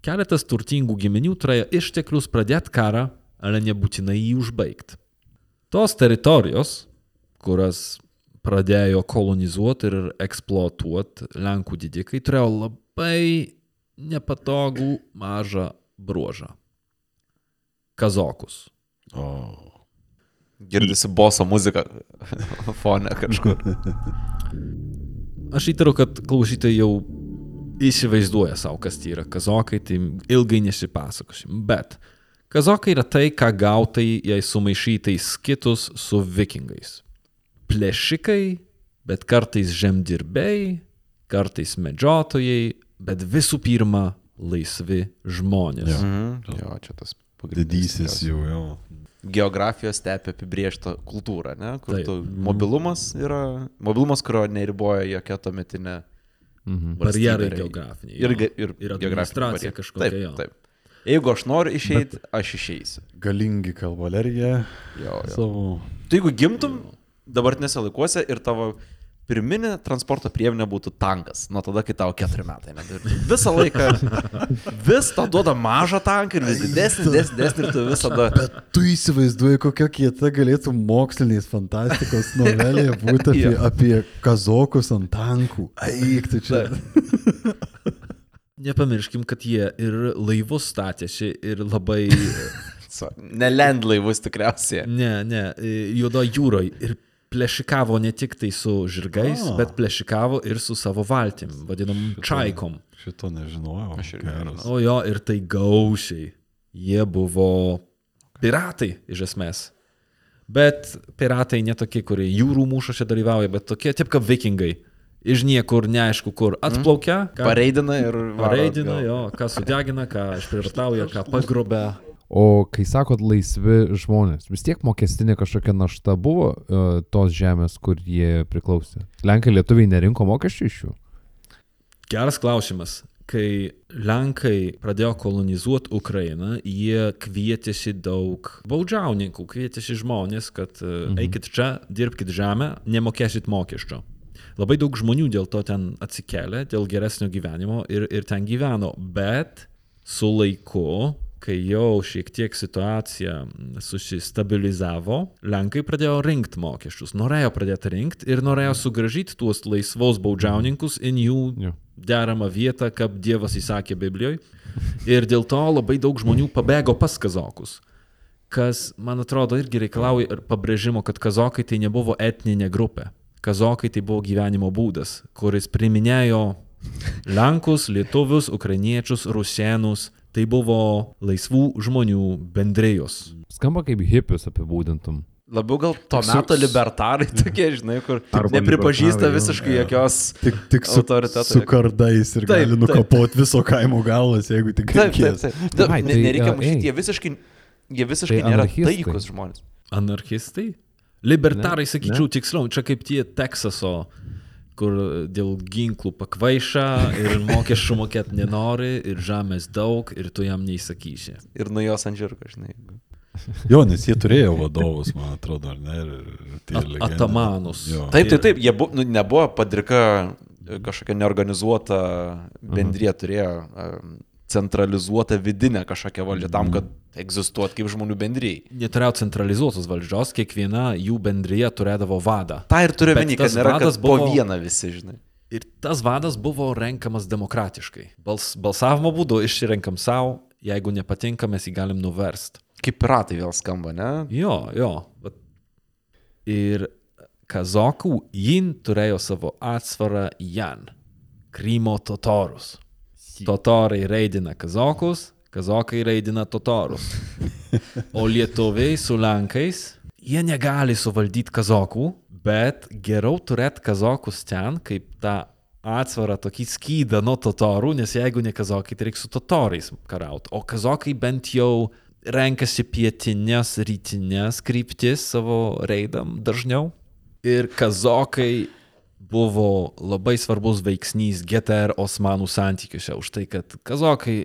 Keletas turtingų giminių turėjo išteklius pradėti karą, ale nebūtinai jį užbaigti. Tos teritorijos, kurias pradėjo kolonizuoti ir eksploatuoti Lenkų didikai, turėjo labai nepatogų mažą bruožą. Kazokus. O. Girdisi boso muzika (laughs) fone kažkur. Aš įtariu, kad klausytojai jau įsivaizduoja savo, kas tai yra kazokai, tai ilgai nesipasakosim. Bet kazokai yra tai, ką gautai, jei sumaišytai skitus su vikingais. Plėšikai, bet kartais žemdirbiai, kartais medžiotojai, bet visų pirma laisvi žmonės. Ja. Mhm. Jo, čia tas pagrindinis. Didysis jau, jau. Geografijos stepia apibriežtą kultūrą, ne? Kur Taip. tu, mobilumas yra, mobilumas, kurio neriboja jokia tuometinė Mhm. Barjerai geografiniai. Ir, jo. ir, Ir administracija kažkokia, Taip, jo. taip. Jeigu aš noriu išeiti, aš išeisiu. Galingi kalvalerija Jo, jo. savo. Tu jeigu gimtum dabartinėse laikuose ir tavo pirminė transporto priemonė būtų tankas, nuo tada, kai tau keturi metai. Ne? Visą laiką (laughs) vis tau duoda mažą tanką ir vis didesnį, didesnį, didesnį ir tu visada... Tu įsivaizduoji, kokia kieta galėtų mokslinės fantastikos novelė (laughs) būti apie, apie kazokus ant tankų. Eik, tu čia. (laughs) Nepamirškim, kad jie ir laivus statėsi ir labai, So, Nelend laivus tikriausiai. ne, ne, juodo jūroje ir plėšikavo ne tik tai su žirgais, A. bet plėšikavo ir su savo valtim, vadinamom čaikom. Šito nežinojau. Aš irgi. O jo, ir tai gausiai. Jie buvo piratai iš esmės. Bet piratai ne tokie, kurie jūrų mūšose dalyvauja, bet tokie, taip kaip vikingai. Iš niekur neaišku, kur atplaukia. ką- Pareidina ir... varo Pareidina, jo, ką sudegina, ką išprivartauja, ką pagrobia. O kai sakot laisvi žmonės, vis tiek mokestinė kažkokia našta buvo uh, tos žemės, kur jie priklausė. Lenkai lietuviai nerinko mokesčių iš jų. Geras klausimas. Kai Lenkai pradėjo kolonizuoti Ukrainą, jie kvietėsi daug baudžiauninkų, kvietėsi žmonės, kad mhm. eikit čia, dirbkite žemę, nemokėsit mokesčio. Labai daug žmonių dėl to ten atsikėlė, dėl geresnio gyvenimo ir, ir ten gyveno. Bet su laiku, kai jau šiek tiek situacija susistabilizavo, Lenkai pradėjo rinkti mokesčius, norėjo pradėti rinkti ir norėjo sugražyti tuos laisvos baudžiauninkus į jų deramą vietą, kaip Dievas įsakė Biblijoje. Ir dėl to labai daug žmonių pabėgo pas kazokus. Kas, man atrodo, irgi reikalauja ir pabrėžimo, kad kazokai tai nebuvo etninė grupė. Kazokai tai buvo gyvenimo būdas, kuris priminėjo Lenkus, Lietuvius, Ukrainiečius, Rusienus. Tai buvo laisvų žmonių bendrijos. Skamba kaip hipius apibūdintum. Labiau gal to Tik su- meto libertarai (laughs) tokie, žinai, kur Arba nepripažįsta visiškai jokios... Tik, tik su, Autoritetai. su kardais ir Taip, gali taip. nukapot viso kaimo galvas, jeigu tik Taip, taip, reikės. taip. Davai, Davai, ne, tai, nereikia ei. jie visiškai, jie visiškai Tai nėra taikus žmonės. Anarchistai? Libertarai, Ne, sakyčiau, tiksliau, čia kaip tie Teksaso, kur dėl ginklų pakvaiša ir mokesčių mokėti nenori, ir žemės daug, ir tu jam neįsakysi. Ir nuo jos ant žirgo, žinai. Jo, nes jie turėjo vadovus, man atrodo, ar ne? Ir tie At- atamanus. Jo. Taip, taip, taip, jie bu, nu, nebuvo padrika kažkokia neorganizuota bendrija, turėjo um, centralizuotą vidinę kažkokią valdžią tam, kad egzistuot kaip žmonių bendrijai. Neturėjo centralizuotos valdžios, kiekviena jų bendryje turėdavo vadą. Ta ir turiu meni, kad nėra kad po buvo- vieną visi, žinai. Ir tas vadas buvo renkamas demokratiškai. Bals, balsavimo būdu išsirenkam savo, jeigu nepatinka, mes jį galim nuverst. Kaip piratai vėl skamba, ne? Jo, jo. Bet... Ir kazokų jin turėjo savo atsvarą Jan, Krymo totorus. Totorai reidina kazokus, kazokai raidina totorus. O lietuviai su lenkais, jie negali suvaldyti kazokų, bet geriau turėti kazokus ten, kaip tą atsvarą tokį skydą nuo totorų, nes jeigu ne kazokai, tai reikia su totorais karauti. O kazokai bent jau renkasi pietinės, rytinės kryptis savo reidam dažniau. Ir kazokai buvo labai svarbus veiksnys GTR Osmanų santykiuose, už tai, kad kazokai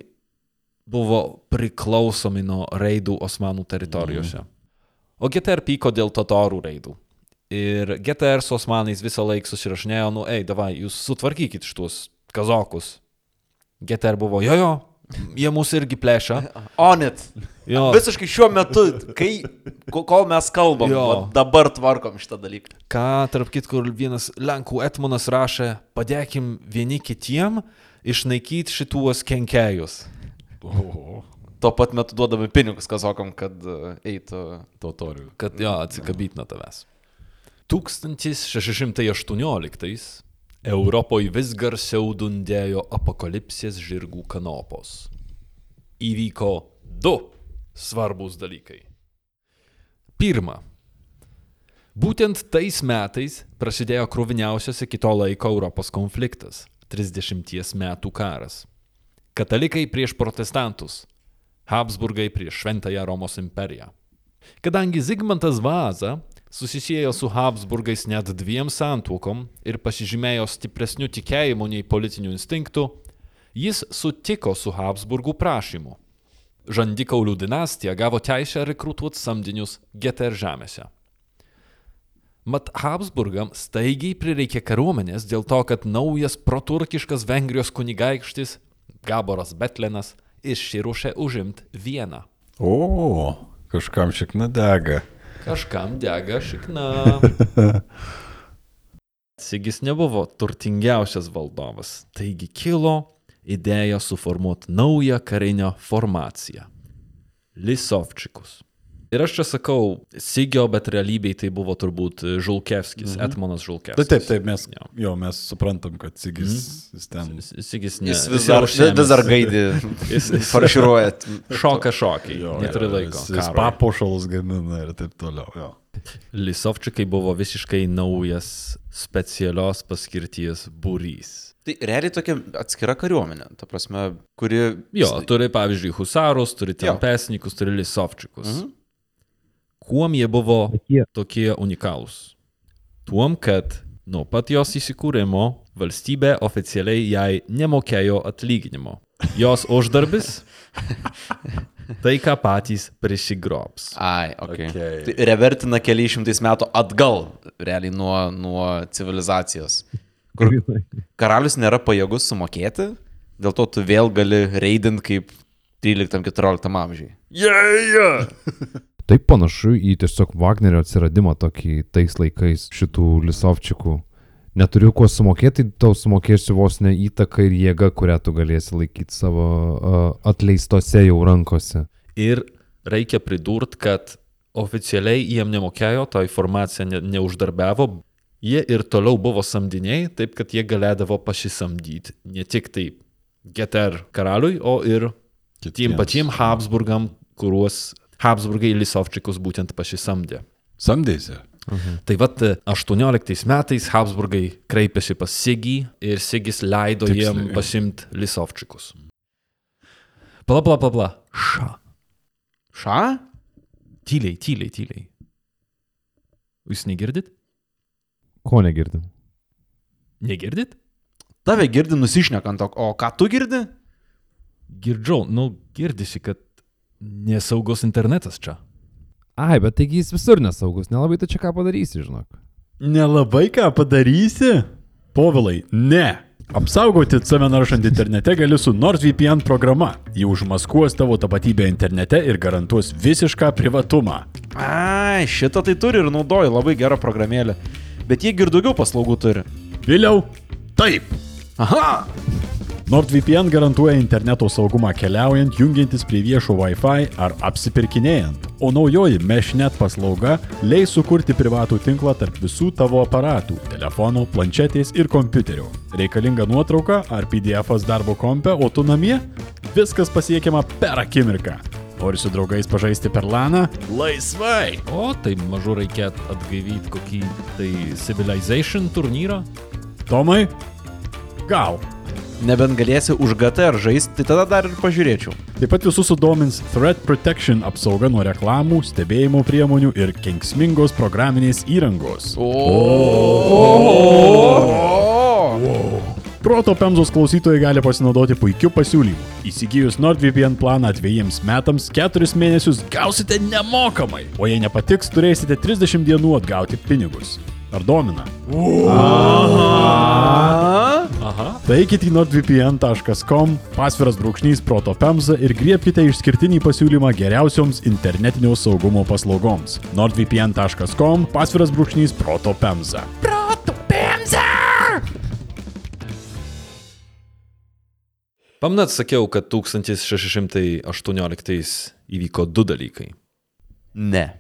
buvo priklausomi nuo reidų Osmanų teritorijose. O GTR pyko dėl totorų reidų. Ir GTR su Osmanais visą laiką susirašinėjo, nu, ei, davai, jūs sutvarkykit šitus kazokus. GTR buvo, jo, jo, jie mūsų irgi plėšia. On it. Jo. Visiškai šiuo metu, kai, ko- kol mes kalbam, Jo. va, dabar tvarkom šitą dalyką. Ką, tarp kitko, vienas Lenkų etmonas rašė, padėkim vieni kitiem išnaikyti šituos kenkėjus. O, Tuo pat metu duodami pinigus kazokam, kad uh, eitų. totorių. kad jo, atsikabyti nuo tavęs. 1618 Europoje vis garsiau dundėjo apokalipsės žirgų kanopos. Įvyko du svarbus dalykai. Pirma. Būtent tais metais prasidėjo kruviniausias iki to laiko Europos konfliktas - 30 metų karas. Katalikai prieš protestantus, Habsburgai prieš Šventąją Romos imperiją. Kadangi Zigmantas Vaza susisiejo su Habsburgais net dviem santuokom ir pasižymėjo stipresniu tikėjimu nei politiniu instinktu, jis sutiko su Habsburgų prašymu. Žandikaulių dinastija gavo teisę rekrutuoti samdinius GTR žemėse. Mat Habsburgam staigiai prireikė kariuomenės dėl to, kad naujas proturkiškas Vengrijos kunigaikštis Gaboras Betlenas išsiruošė užimti vieną. O, kažkam šikna dega. Kažkam dega šikna. (laughs) Sigis nebuvo turtingiausias valdovas, taigi kilo idėja suformuoti naują karinę formaciją - Lisovčikus. Ir aš čia sakau Sigio, bet realybėj tai buvo turbūt Žulkevskis, mhm. Etmonas Žulkevskis. Tai taip, taip, mes, Jo. jo, mes suprantam, kad Sigis mm. jis ten. Sigis ne, Jis vis dar, vis dar gaidį Jis- jis- farširuojat. Šoka šokiai, Jo, neturi laiko. Jis, jis papuošalus gamina ir taip toliau. Jo. Lisovčikai buvo visiškai naujas specialios paskirties būrys. Tai realiai tokia atskira kariuomenė, ta prasme, kuri... Jo, turi pavyzdžiui husarus, turi tempesnikus, turi lisovčikus. Mhm. Kuom jie buvo tokie unikalūs? Tuom, kad nuo pat jos įsikūrimo valstybė oficialiai jai nemokėjo atlyginimo. Jos uždarbis (laughs) - tai, ką patys prisigrobs. Ai, ok. Okei. Tai revertina keliais šimtais metų atgal, realiai nuo, nuo civilizacijos. Kur karalius nėra pajėgus sumokėti, dėl to tu vėl gali reidint kaip 13-14 amžiai. Yeah, yeah. Tai panašu į tiesiog Wagnerio atsiradimą tokį tais laikais šitų lisovčikų. Neturiu kuo sumokėti, tau sumokėsiu vos ne įtaką ir jėga, kurią tu galėsi laikyti savo uh, atleistose jau rankose. Ir reikia pridurti, kad oficialiai jiem nemokėjo, ta informacija ne, neuždarbiavo. Jie ir toliau buvo samdiniai, taip kad jie galėdavo pasisamdyti ne tik tai GTR karaliui, o ir tiem Kitiems. patiem Habsburgam, kuriuos Habsburgai Lisovčikus būtent pasisamdė. Samdėsi. Tai vad 18 metais Habsburgai kreipėsi pas Sigį ir Sigis leido Tiksliai. jiem pasimti Lisovčikus. Pala, pala, pala, pala. Ša. Ša? Tyliai, tyliai, tyliai. Jūs negirdit? Ko negirdim? Negirdit? Tave girdi nusišnekant, o- o ką tu girdi? Girdžiau, nu, girdisi, kad nesaugus internetas čia. Ai, bet taigi jis visur nesaugus, nelabai tu čia ką padarysi, žinok. Nelabai ką padarysi? Povilai, ne. Apsaugoti save naršant internete gali su NordVPN programa. Ji užmaskuos tavo tapatybę internete ir garantuos visišką privatumą. Ai, šitą tai turi ir naudoju, labai gerą programėlę. Bet jie ir daugiau paslaugų turi. Vėliau, taip. Aha! NordVPN garantuoja interneto saugumą keliaujant, jungiantis prie viešo Wi-Fi ar apsipirkinėjant. O naujoji MeshNet paslauga leis sukurti privatų tinklą tarp visų tavo aparatų - telefonų, planšetės ir kompiuterio. Reikalinga nuotrauka ar PDF darbo kompe, o tu namie? Viskas pasiekiama per akimirką. Nori su draugais pažaisti per laną? Laisvai. O, tai mažu reikėtų atgaivyti kokį tai Civilization turnyrą. Tomai? Gal. Nebent galėsi už GTR žaisti, tai tada dar ir pažiūrėčiau. Taip pat visus sudomins Threat Protection apsauga nuo reklamų, stebėjimo priemonių ir kenksmingos programinės įrangos. Proto Pemzos klausytojai gali pasinaudoti puikiu pasiūlymu. Įsigijus NordVPN planą dviejiems metams, keturis mėnesius gausite nemokamai, o jei nepatiks, turėsite 30 dienų atgauti pinigus. Ar domina? Aha. Tai eikite į nordvpn.com, pasviras brūkšnys proto pemza ir griebkite išskirtinį pasiūlymą geriausioms internetinio saugumo paslaugoms. nordvpn.com, pasviras brūkšnys proto pemza. Pamnat, sakiau, kad 1618 įvyko du dalykai. Ne.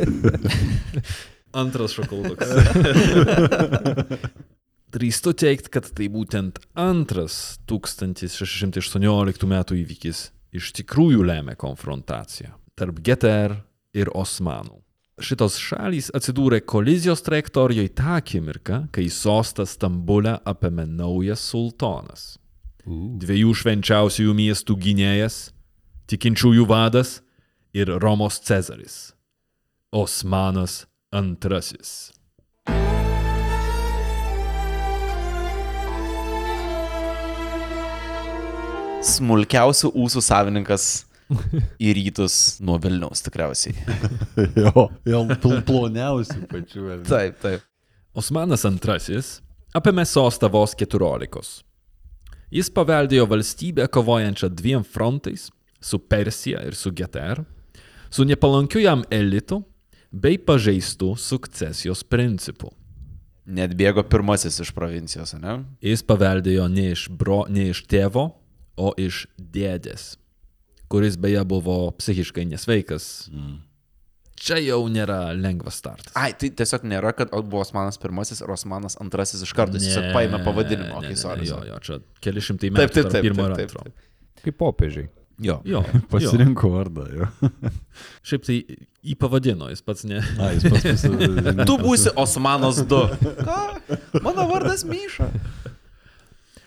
(laughs) Antras šokoladas. (laughs) Drįstu teikti, kad tai būtent antras 1618 metų įvykis iš tikrųjų lemia konfrontaciją tarp GTR ir Osmanų. Šitos šalys atsidūrė kolizijos trajektorijoje tą akimirką, kai sostą Stambulę apėmė naujas sultonas. Dviejų švenčiausiųjų miestų gynėjas, tikinčiųjų vadas ir Romos Cezaris. Osmanas antrasis. Smulkiausių ūsų savininkas į rytus nuo Vilniaus tikriausiai. (laughs) Jo, jau ploniausių pačių. Taip, taip. Osmanas II apėmė sostą vos 14. Jis paveldėjo valstybę kovojančią dviem frontais - su Persija ir su GTR, su nepalankiu jam elitu bei pažeistų sukcesijos principu. Net bėgo pirmasis iš provincijos, ne? Jis paveldėjo ne iš, bro, ne iš tėvo, o iš dėdės, kuris beje buvo psichiškai nesveikas. Mm. Čia jau nėra lengvas startas. Ai, tai tiesiog nėra, kad buvo Osmanas pirmasis ir Osmanas antrasis iš karto. Jis tiesiog paėmė pavadinimą. Ne, Okay, ne, sorry, jo, jo, čia keli šimtai Taip, metų taip, tarp taip, pirmo ir taip, taip, antro. Kaip popiežiai. Jo. Jo, jo. (laughs) Pasirinko vardą, jo. (laughs) Šiaip tai jį pavadino, jis pats ne. A, jis pas mus. (laughs) Tu būsi Osmanas 2. Ką? Mano vardas Myša.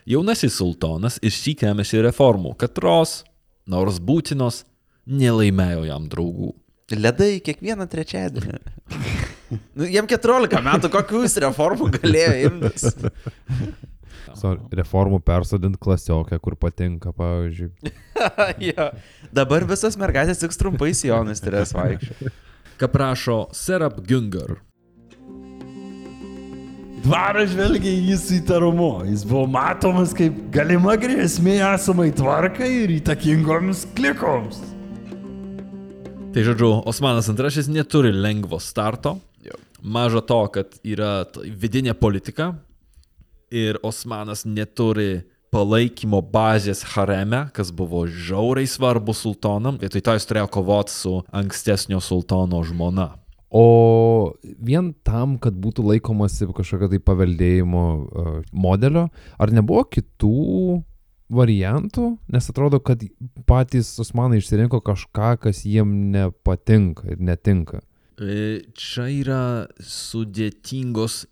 Jaunasis sultonas išsyk ėmėsi reformų, katros, nors būtinos, nelaimėjo jam draugų. Ledai kiekvieną trečiadienį. Nu, jam 14 metų, kokių jis reformų galėjo imtis. Sorry, reformų persodint klasiokę, kur patinka, pavyzdžiui. (laughs) ja. Dabar visas mergaitės tik trumpais jonais turės vaikščioti. Ką prašo Serap Günger. Dvaras žvelgia į jį su įtarumu. Jis buvo matomas kaip galima grėsmė esamai tvarkai ir įtakingoms klikoms. Tai žodžiu, Osmanas II neturi lengvo starto. Jo. Maža to, kad yra vidinė politika ir Osmanas neturi palaikymo bazės hareme, kas buvo žiauriai svarbu sultonam. Vietoj to jis turėjo kovoti su ankstesnio sultono žmona. O vien tam, kad būtų laikomasi kažkokio tai paveldėjimo uh, modelio, ar nebuvo kitų variantų? Nes atrodo, kad patys osmanai išsirinko kažką, kas jiem nepatinka ir netinka. E, Čia yra sudėtingos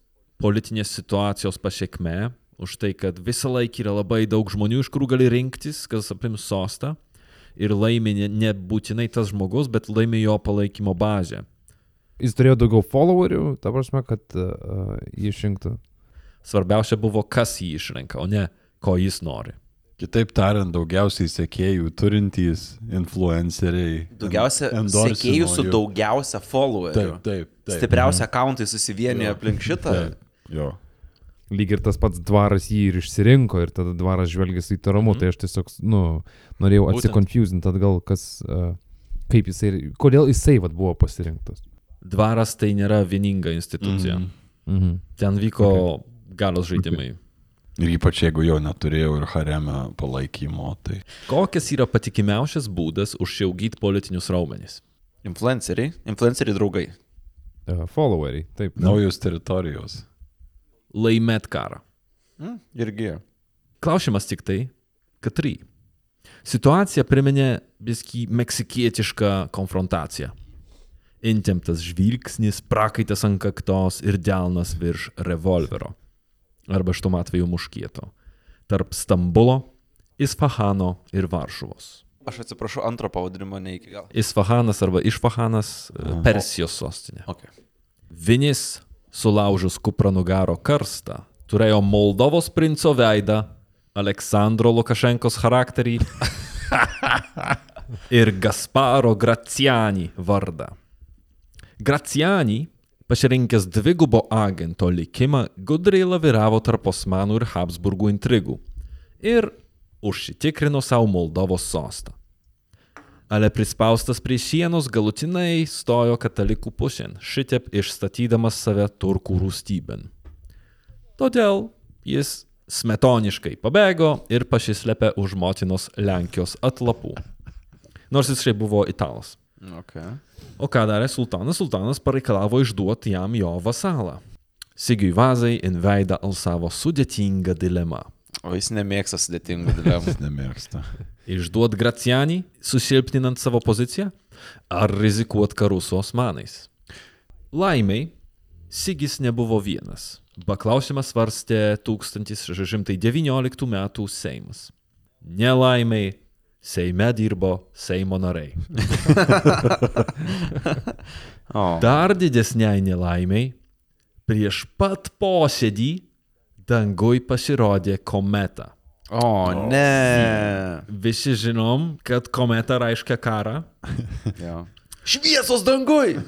politinės situacijos pasiekme, už tai, kad visą laiką yra labai daug žmonių, iš kurių gali rinktis, kas apims sostą. Ir laimi ne- nebūtinai tas žmogus, bet laimi jo palaikymo bazę. Jis turėjo daugiau followerių, ta prasme, kad uh, jį išrinktų. Svarbiausia buvo, kas jį išrenka, o ne ko jis nori. Kitaip tariant, daugiausiai sekėjų turintys influenceriai. Daugiausia sekėjų su daugiausia followerių. Taip, taip. taip. Stipriausia akauntai susivienė aplink šitą. Taip, jo. Lyg ir tas pats dvaras jį ir išsirinko ir tada dvaras žvelgia su įtaramu, Mhm. tai aš tiesiog, nu, norėjau Būtent. atsikonfusinti atgal, kas, uh, kaip jisai, kodėl jisai vat, buvo pasirinktas. Dvaras tai nėra vieninga institucija. Mm. Mhm. Mhm. Ten vyko okay. galos žaidimai. Ir ypač jeigu jo neturėjau ir hareme palaikymo, tai. Kokias yra patikimiausias būdas užšiaugyti politinius raumenis? Influenceriai. Influenceriai draugai. Uh, followeriai, taip. Naujos teritorijos. Laimėt karą. Mm, irgi. Klausimas tik tai, katry. Situacija priminė biskį meksikietišką konfrontaciją. Intemptas žvilgsnis, prakaitas ant kaktos ir delnas virš revolvero. Arba šiuo atveju muškieto. Tarp Stambulo, Isfahano ir Varšuvos. Aš atsiprašau, antro pavadinimo ne iki galo. Isfahanas arba Išfahanas - Persijos sostinė. Okay. Vinis, sulaužus kupranugaro karstą, turėjo Moldovos princo veidą, Aleksandro Lukašenkos charakterį (laughs) ir Gasparo Graciani vardą. Graciani, pasirinkęs dvigubo agento likimą, gudriai laviravo tarp Osmanų ir Habsburgų intrigų ir užsitikrino savo Moldovos sostą. Ale prispaustas prie sienos galutinai stojo katalikų pusėn, šitiep išstatydamas save turkų rūstybėn. Todėl jis smetoniškai pabėgo ir pasislėpė už motinos Lenkijos atlapų. Nors jis šiaip buvo italas. Okay. O ką darė sultanas? Sultanas pareikalavo išduoti jam jo vasalą. Sigiui Vazai in veidą alsavo sudėtinga dilema. O jis nemėgsta sudėtingų dilemų. (laughs) Nemėgsta. Išduot Gracianį, susilpninant savo poziciją, ar rizikuot karų su osmanais. Laimiai, Sigis nebuvo vienas. Baklausimą svarstė 1619 m. Seimas. Nelaimiai, Seime dirbo Seimo nariai. (laughs) O, Dar didesniai nelaimiai, prieš pat posėdį dangui pasirodė kometa. o ne. Visi žinom, kad kometa reiškia karą. Šviesos dangui!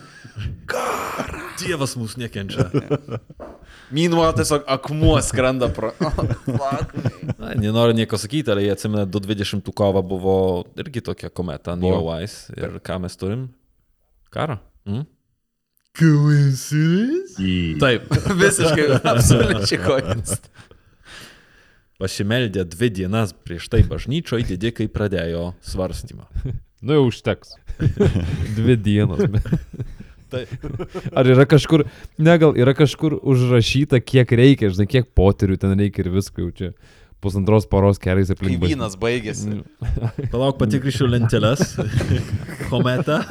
Dievas mūsų nekenčia. Meanwhile, tiesiog akmuo skrenda pro. (laughs) Na, nenoriu nieko sakyti, ar jie atsimena 220 kovą buvo irgi tokia kometa, Neowise. Ir ką mes turim? Karą. Mm? Coincidence? Taip. (laughs) Visiškai, absoliučiai kojas. Pasimeldė dvi dienas prieš tai bažnyčioje, didikai pradėjo svarstymą. Nu jau užteks. (laughs) Dvi dienos. Taip. Ar yra kažkur, ne gal yra kažkur užrašyta, kiek reikia, žinai, kiek poterių ten reikia ir visko jau čia. Pusantros paros keliais aplink. bažnyčią. Vynas baigėsi. Palauk, patikrišiu lenteles. (laughs) Kometa.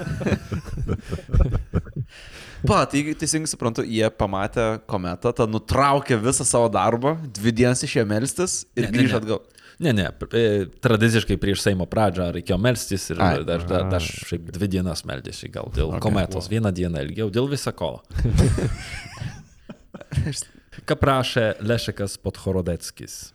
Pa, tai teisingai suprantu, jie pamatė kometą, tą nutraukė visą savo darbą, dvi dienas išėjo melstis ir grįžo ne. atgal. Ne, ne, e, tradiciškai prieš Seimo pradžią reikėjo melstis ir Ai. dar, dar, dar šiaip dvi dienas meldėsi gal dėl okay. kometos, vieną dieną ilgiau, dėl viso ko. (laughs) Ką prašė Lešekas Podhorodeckis.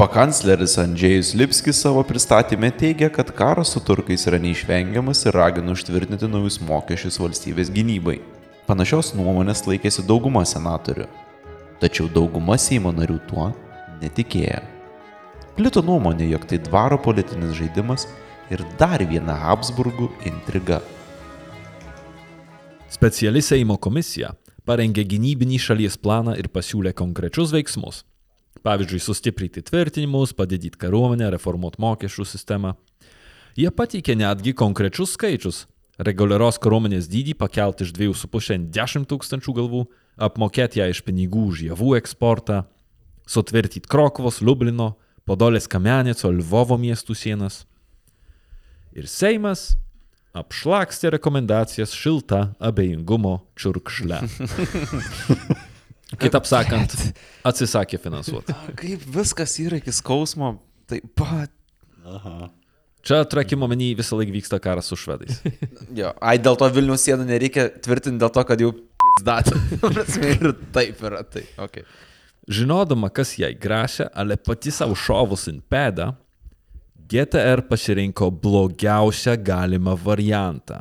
Pakancleris Andžėjus Lipskis savo pristatymę teigia, kad karas su turkais yra neišvengiamas ir ragina užtvirtinti naujus mokesčius valstybės gynybai. Panašios nuomonės laikėsi dauguma senatorių. Tačiau dauguma Seimo narių tuo netikėjo. Plito nuomonė, jog tai dvaro politinis žaidimas ir dar viena Habsburgų intriga. Speciali Seimo komisija parengė gynybinį šalies planą ir pasiūlė konkrečius veiksmus. Pavyzdžiui, sustiprinti tvirtinimus, padidinti kariuomenę, reformuoti mokesčių sistemą. Jie pateikė netgi konkrečius skaičius. Reguliarios kariuomenės dydį pakelti iš 2,5 10 tūkstančių galvų, apmokėti ją iš pinigų už javų eksportą, sutvirtinti Krokovos, Liublino, Podolės Kamenėco, Lvovo miestų sienas. Ir Seimas apšlakstė rekomendacijas šilta abejingumo čiurkšle. Kitaip sakant, atsisakė finansuoti. Kaip viskas yra iki skausmo, taip pat. Čia trakimo menį visą laiką vyksta karas su švedais. Jo, ai dėl to Vilnius sienų nereikia tvirtinti dėl to, kad jau (laughs) pizdat. ir taip yra, tai. Okay. Žinodama, kas jai grėsia, ale pati savo šovus in pėdą, GTR pasirinko blogiausią galimą variantą.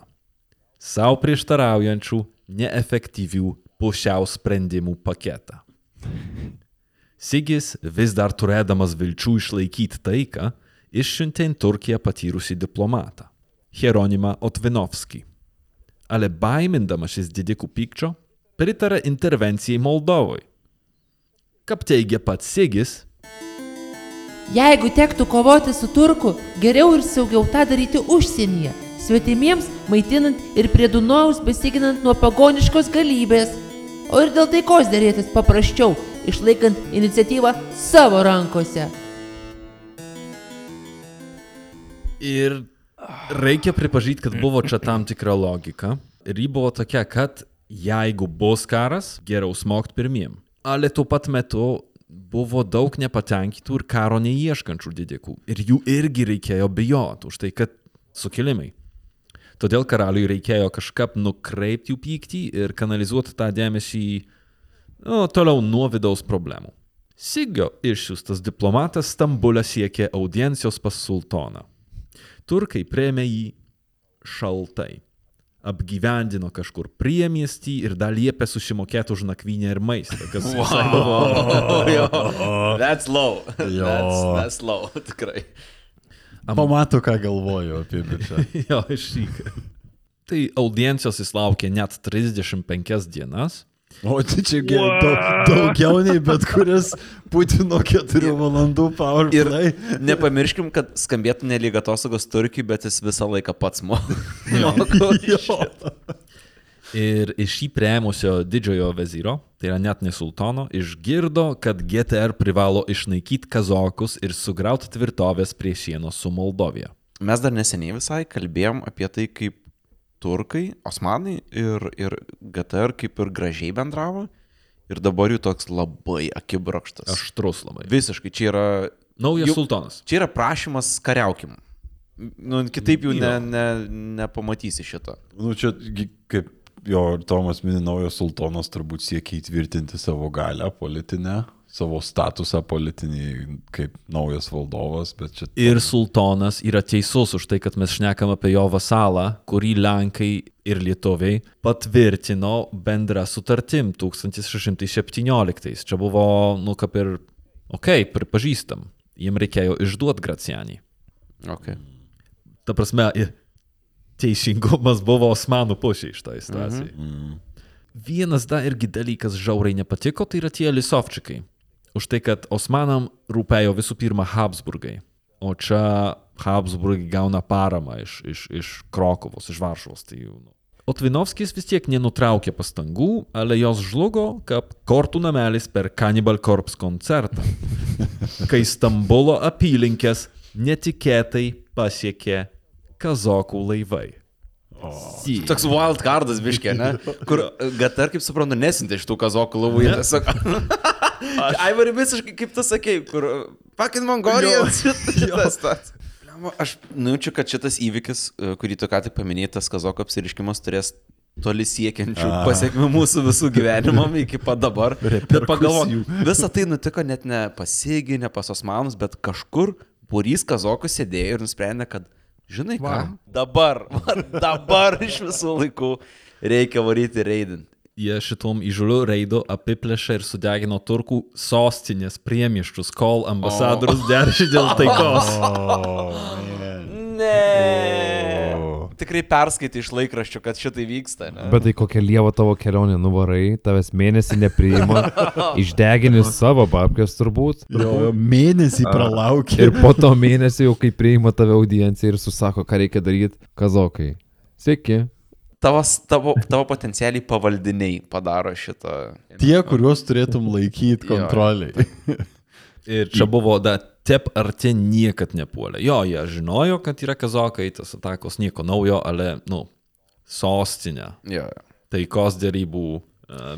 Sau prieštaraujančių, neefektyvių pusiau sprendimų paketą. Sigis, vis dar turėdamas vilčių išlaikyti taiką, išsiuntė į Turkiją patyrusį diplomatą - Hieronimą Otvinovskį. Ale baimindamasis didikų pykčio, pritarė intervencijai Moldovui. Kaip teigia pats Sigis, Jeigu tektų kovoti su turku, geriau ir saugiau tą daryti užsienyje, svetimiems maitinant ir prie Dunojaus besiginant nuo pagoniškos galybės. O ir dėl taikos dėrėtis paprasčiau, išlaikant iniciatyvą savo rankose. Ir reikia pripažinti, kad buvo čia tam tikra logika. Ir ji buvo tokia, kad jeigu bus karas, geriau smokt pirmiem. Ale tuo pat metu buvo daug nepatenkintų ir karo neieškančių didikų. Ir jų irgi reikėjo bijoti už tai, kad sukilimai. Todėl karaliui reikėjo kažkaip nukreipti jų pyktį ir kanalizuoti tą dėmesį nu, toliau nuo vidaus problemų. Sigio išsiųstas diplomatas Stambulę siekė audiencijos pas sultoną. Turkai prieėmė jį šaltai. Apgyvendino kažkur priemiestį ir dar liepė susimokėti už nakvynę ir maistą. Kas visai buvo. (laughs) Jo, that's low. Jo. That's, that's low, (laughs) tikrai. Pamato, ką galvoju apie bičią. (laughs) jo, iššyk. Tai audiencijos jis laukė net 35 dienas. O tai čia gerai, daug, daugiau nei bet kuris Putino 4 valandų power Ir nepamirškim, kad skambėtų nelyg atostogos Turkijai, bet jis visą laiką pats mo. (laughs) Jo. Ir iš jį prieimusio didžiojo vezyro, tai yra net ne sultono, išgirdo, kad GTR privalo išnaikyti kazokus ir sugriauti tvirtovės prie sienos su Moldovija. Mes dar neseniai visai kalbėjom apie tai, kaip turkai, osmanai ir, ir GTR kaip ir gražiai bendravo. Ir dabar jų toks labai akibrokštas. Aštrus labai. Visiškai čia yra, Naujas Jau- sultonas. čia yra prašymas kariaukim. Nu, kitaip jau ne, ne, nepamatysi šito. Nu čia kaip jo Tomas mini naujas sultonas turbūt siekia įtvirtinti savo galę politinę, savo statusą politinį kaip naujas valdovas, bet čia... Ir sultonas yra teisus už tai, kad mes šnekam apie jo vasalą, kurį Lenkai ir Lietuviai patvirtino bendrą sutartim 1617. Čia buvo, nu, kaip ir, okei, okay, pripažįstam. Jiem reikėjo išduoti Gracianį. Okay. Ta prasme, teisingumas buvo Osmanų pusė iš to situacijai. Mhm. Vienas dar irgi dalykas žiauriai nepatiko, tai yra tie Lisovčikai. Už tai, kad Osmanam rūpėjo visų pirma Habsburgai. O čia Habsburgai gauna paramą iš, iš, iš Krokovos, iš Varšuvos. Tai, jau, nu. Otvinovskis vis tiek nenutraukė pastangų, ale jos žlugo, kaip kortų namelis per Cannibal Corpse koncertą, (laughs) kai Stambulo apylinkės netikėtai pasiekė kazokų laivai. Si. Toks wild cardas biškė, ne? Kur GTR, kaip suprantu, nesintė iš tų kazokų lavų. Jie (laughs) tiesiog... Aivari visiškai, kaip tu sakei, kur... Pakin Mongolijos. (laughs) Šitas tas. Aš nujaučiu, kad šitas įvykis, e, kurį tu ką tik paminėjai, tas kazoko apsiriškimas turės toli siekiančių A. pasiekmių mūsų visų (laughs) gyvenimam iki pat dabar. Bet pagalvok, visa tai nutiko net ne pasigi, ne pas osmanus, bet kažkur būrys kazokų sėdėjo ir nusprendė, kad, žinai ką, dabar, (laughs) va, dabar iš visų laikų reikia varyti reidin. Jie šitom įžuliu reidu apiplėšė ir sudegino turkų sostinės priemiščius, kol ambasadorius derši dėl taikos. Ne. O. Tikrai perskaitai iš laikraščių, kad šitai vyksta. Ne? Bet tai kokia lieva tavo kelionė nuvarai, tavęs mėnesį nepriima, (laughs) išdegini savo babkės turbūt. Jo, mėnesį pralaukė. Ir po to mėnesio jau kai priima tave audiencija ir susako, ką reikia daryti, kazokai. Sveiki. Tavo, tavo, tavo potencialiai pavaldiniai padaro šitą. Tie, kuriuos turėtum laikyti kontroliai. (laughs) Ir čia buvo, da, tep ar tie niekad nepuolė. Jo, jie žinojo, kad yra kazokai, tas atakos nieko naujo, ale, nu, sostinė, Jo. taikos dėrybų uh,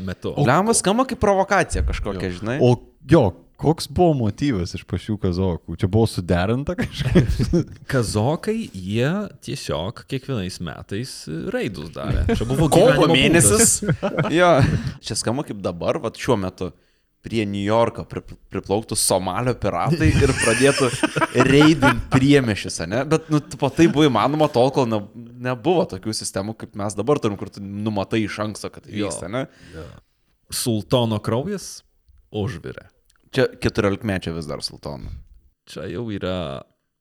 metu. Lemas skamba kaip provokacija kažkokia, žinai. O jo, koks buvo motyvas iš pačių kazokų? Čia buvo suderinta kažkaip? (laughs) Kazokai, jie tiesiog kiekvienais metais raidus darė. Čia buvo Kovo mėnesis. (laughs) jo. Čia skamba kaip dabar, va šiuo metu. Prie New Yorko pri, priplauktų Somalio piratai ir pradėtų reidinti priemešis, ne? Bet, nu, po tai buvo įmanoma tol, kol ne, nebuvo tokių sistemų, kaip mes dabar turim, kur tu numatai iš anksto, kad tai Jo. vyksta, ne? būdas. Sultono kraujas užvirė. Čia 14 mečio vis dar sultono. Čia jau yra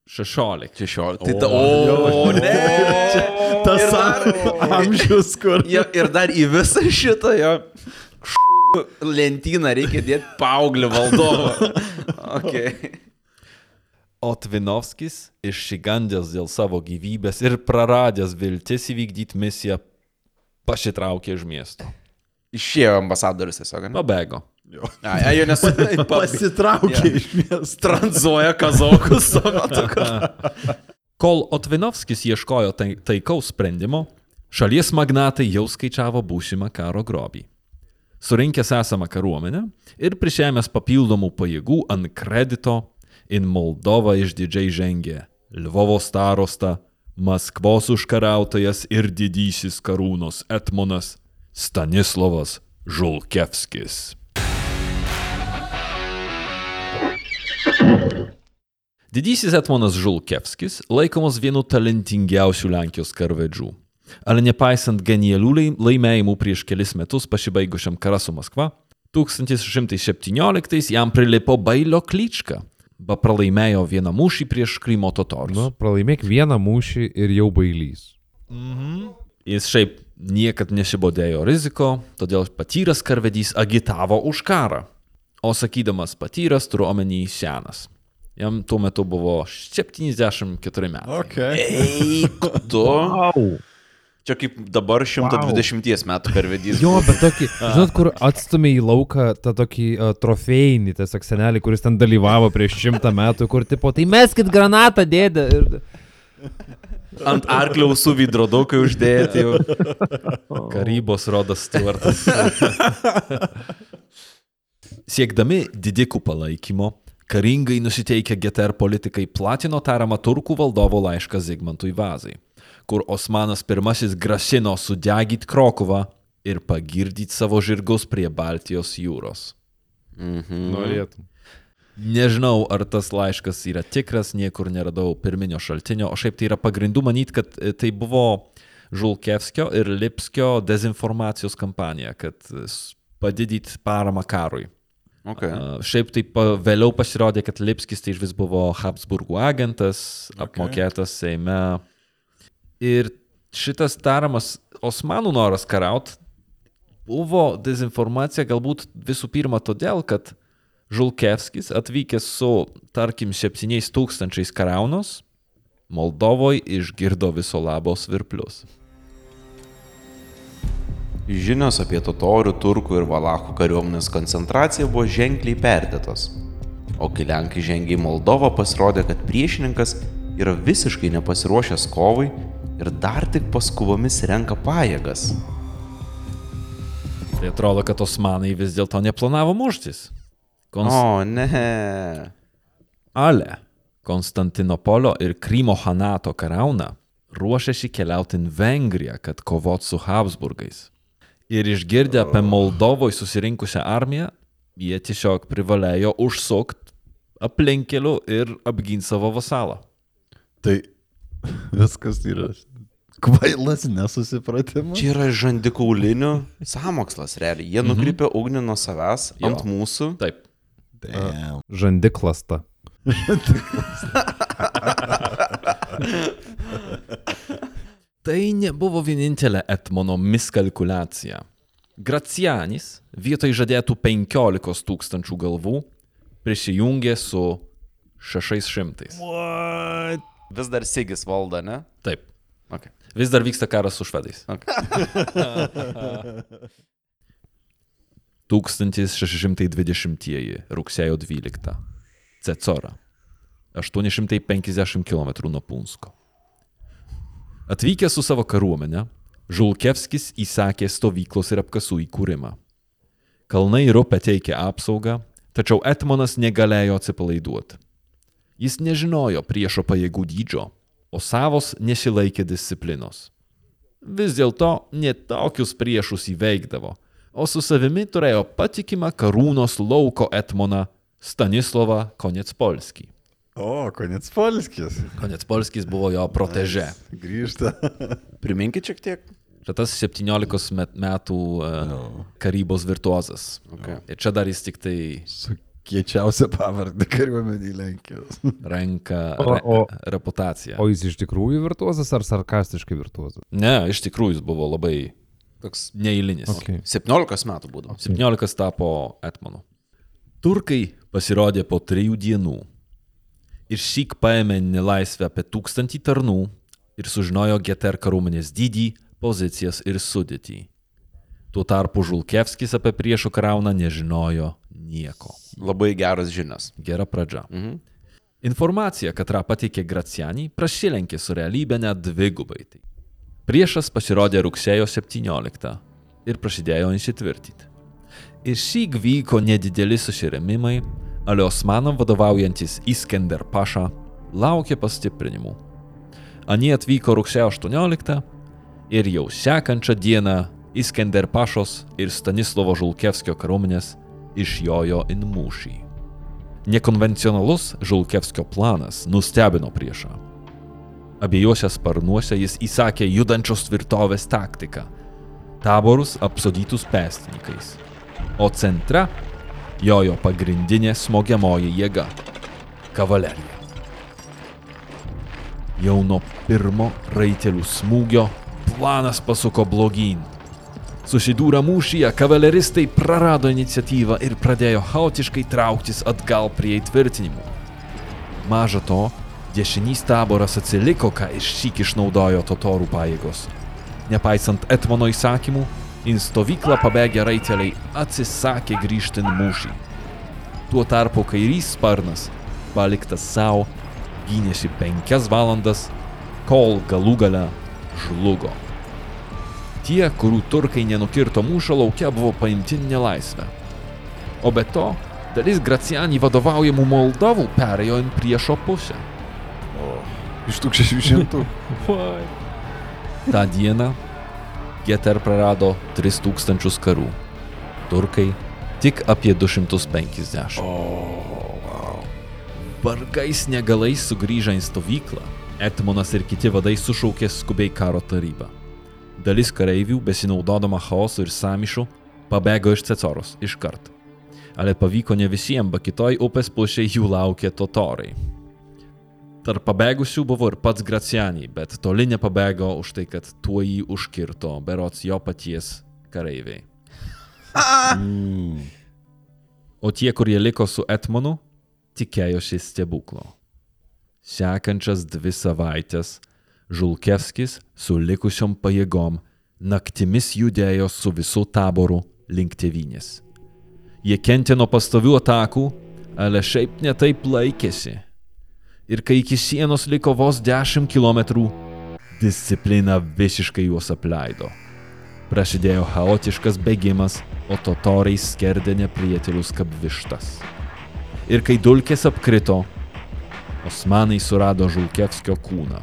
16. 16. Tai O, ta, o, jo. ne. (laughs) Tas Ir dar- amžius, kur. Jo, ir dar į visą šitą jo š- lentyną reikia dėti paauglį valdovą. (laughs) Okay. Otvinovskis, išsigandęs dėl savo gyvybės ir praradęs viltis įvykdyti misiją, pasitraukė iš miesto. Išėjo ambasadorius tiesiog. Ne? Pabėgo. A, jo nes (laughs) Pasitraukė Jo. iš miesto. tranzuoja kazokus (laughs) Kol Otvinovskis ieškojo tai, taikaus sprendimo, šalies magnatai jau skaičiavo būsimą karo grobį. Surinkęs esamą kariuomenę ir prišėmęs papildomų pajėgų ant kredito, in Moldovą išdidžiai žengė Lvovo starosta, Maskvos užkariautojas ir didysis karūnos etmonas Stanislavas Žulkevskis. Didysis etmonas Žulkevskis laikomas vienu talentingiausių Lenkijos karvedžių. Ale nepaisant genialių lai- laimėjimų prieš kelis metus pasibaigusiam karą su Maskva, 1617 jam prilipo Bailio klyčka, ba pralaimėjo vieną mūšį prieš Krymo totorius. Nu, pralaimėk vieną mūšį ir jau bailys. Jis šiaip niekad nesibodėjo riziko, todėl patyręs karvedys agitavo už karą. O sakydamas patyręs, turiu omeny senas. Jam tuo metu buvo 74 metai. Okay. Eik tu. Au. Čia kaip dabar 120 metų karvedys. Jo, bet tokį, žinot, kur atstumė į lauką tą tokį uh, trofėjinį, tiesiog senelį, kuris ten dalyvavo prieš šimtą metų, kur tipo, tai meskit granatą, dėdė. Ir... Ant arklio ausų vidrodukai uždėti jau. Karybos rodas Stuartas. (laughs) Siekdami didikų palaikymo, karingai nusiteikę GTR politikai platino tariamą turkų valdovo laišką Zigmantui Vazai, kur Osmanas I grasino sudegyti Krokuvą ir pagirdyti savo žirgus prie Baltijos jūros. Mhm. Norėtum. Nežinau, ar tas laiškas yra tikras, niekur neradau pirminio šaltinio, o šiaip tai yra pagrindų manyti, kad e, tai buvo Žulkevskio ir Lipskio dezinformacijos kampanija, kad s- padidyti paramą karui. Okay. Šiaip tai pa, vėliau pasirodė, kad Lipskis tai iš vis buvo Habsburgų agentas, okay. apmokėtas Seime. Ir šitas tariamas Osmanų noras karaut buvo dezinformacija galbūt visų pirma todėl, kad Žulkevskis atvykęs su, tarkim, 7000 karaunos, Moldovoje išgirdo viso labo svirplius. Žinios apie totorių, turkų ir valachų kariuomenės koncentraciją buvo ženkliai perdėtos. O kai Lenkai žengė į Moldovą, pasirodė, kad priešininkas yra visiškai nepasiruošęs kovai ir dar tik paskubomis renka pajėgas. Tai atrodo, kad osmanai vis dėlto neplanavo muštis. Kons... O, ne. Ale, Konstantinopolio ir Krymo Hanato karauna ruošiasi keliauti į Vengriją, kad kovot su Habsburgais. Ir išgirdę apie Moldovoje susirinkusią armiją, jie tiesiog privalėjo užsukti aplinkeliu ir apginti savo vasalą. Tai viskas yra kvailas nesusipratimas. Čia yra žandikaulinių samokslas, realiai. Jie nukreipia ugnį nuo savęs Jo. ant mūsų. Taip. Damn. Žandiklasta. (laughs) (laughs) Tai nebuvo vienintelė Etmono miskalkulacija. Gracianis vietoj žadėtų 15 tūkstančių galvų prisijungė su 600. Vis dar Sigis valdo, ne? Taip. Okay. Vis dar vyksta karas su švedais. Okay. (laughs) 1620 rugsėjo 12. Cecora. 850 km nuo Punsko. Atvykęs su savo kariuomenė, Žulkevskis įsakė stovyklos ir apkasų įkūrimą. Kalnai ir upė teikė apsaugą, tačiau Etmonas negalėjo atsipalaiduoti. Jis nežinojo priešo pajėgų dydžio, o savos nesilaikė disciplinos. Vis dėlto net tokius priešus įveikdavo, o su savimi turėjo patikimą karūnos lauko etmoną Stanislavą Konecpolskį. O, konec Polskis. Konecpolskis buvo jo proteže. Grįžta. (laughs) Priminkit šiek tiek. Čia tas 17 met, metų uh, karybos virtuozas. Okay. Ir čia dar jis tik tai Su kiečiausia pavardė kariuomenį Lenkijos. (laughs) renka O- re, o- reputaciją. O jis iš tikrųjų virtuozas ar sarkastiškai virtuozas? Ne, iš tikrųjų jis buvo labai toks neįlinis. Okay. 17 metų būdavo. 17 tapo Etmanu. Turkai pasirodė po trijų dienų. Ir šįk paėmė nelaisvę apie tūkstantį tarnų ir sužinojo GTR kariuomenės dydį, pozicijas ir sudėtį. Tuo tarpu Žulkevskis apie priešo karauną nežinojo nieko. Labai geras žinias. Gera pradžia. Mhm. Informacija, katrą pateikė Graciani, prasilenkė su realybė net dvigubai. Tai Priešas pasirodė rugsėjo 17 ir prasidėjo įsitvirtinti. Ir šį vyko nedideli susiremimai, ale Osmanam vadovaujantis Iskender Paša laukė pastiprinimų. Anie atvyko rugsėjo 18 ir jau sekančią dieną Iskender Pašos ir Stanislovo Žulkevskio kariuomenės išjojo in mūšį. Nekonvencionalus Žulkevskio planas nustebino priešą. Abiejose sparnuose jis įsakė judančios tvirtovės taktiką - taborus apsodytus pėstininkais, o centre jojo pagrindinė smogiamoji jėga - kavalerija. Jau nuo pirmo raitelių smūgio planas pasuko blogyn. Susidūrę mūšyje, kavaleristai prarado iniciatyvą ir pradėjo chaotiškai trauktis atgal prie įtvirtinimų. Maža to, dešinys taboras atsiliko, ką išsyk išnaudojo totorų pajėgos. Nepaisant Etmono įsakymų, į stovyklą pabėgę raiteliai atsisakė grįžti į mūšį. Tuo tarpu kairys sparnas, paliktas savo, gynėsi penkias valandas, kol galų gale žlugo. Tie, kurių turkai nenukirto mūšio laukia, buvo paimti nelaisvę. O be to, dalis Graciani vadovaujamų Moldovų perėjo į priešo pusę. Iš tų 600. Ta Geter prarado 3000 karių. Turkai tik apie 250. Vargais negalais sugrįžę į stovyklą, Etmonas ir kiti vadai sušaukė skubiai karo tarybą. Dalis kareivių, besinaudodama chaosu ir samišu, pabėgo iš Cecoros iškart. Ale pavyko ne visiems, ba kitoj upės pusėje jų laukė totorai. Tarp pabėgusių buvo ir pats Graciani, bet toli nepabėgo už tai, kad tuo jį užkirto berots jo paties kareiviai. (laughs) O tie, kurie liko su Etmonu, tikėjosi stebuklo. Sekančias dvi savaitės Žulkevskis su likusiom pajėgom naktimis judėjo su visų taboru link tėvynės. Jie kentė nuo pastovių atakų, ale šiaip netaip laikėsi. Ir kai iki sienos liko vos 10 km, disciplina visiškai juos apleido. Prasidėjo chaotiškas bėgimas, o totoriai skerdė neprietelius kaip vištas. Ir kai dulkės apkrito, osmanai surado Žulkevskio kūną.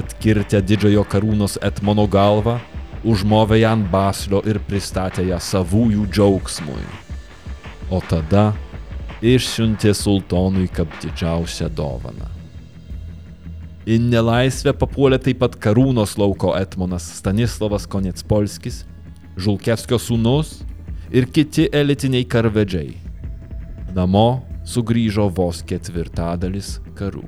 Atkirtę didžiojo karūnos Etmono galvą, užmovė ją ant baslio ir pristatė ją savųjų džiaugsmui. O tada išsiuntė sultonui kaip didžiausią dovaną. Į nelaisvę papuolė taip pat karūnos lauko Etmonas Stanislavas Konetspolskis, Žulkevskio sūnus ir kiti elitiniai karvedžiai. Namo sugrįžo vos ketvirtadalis karų.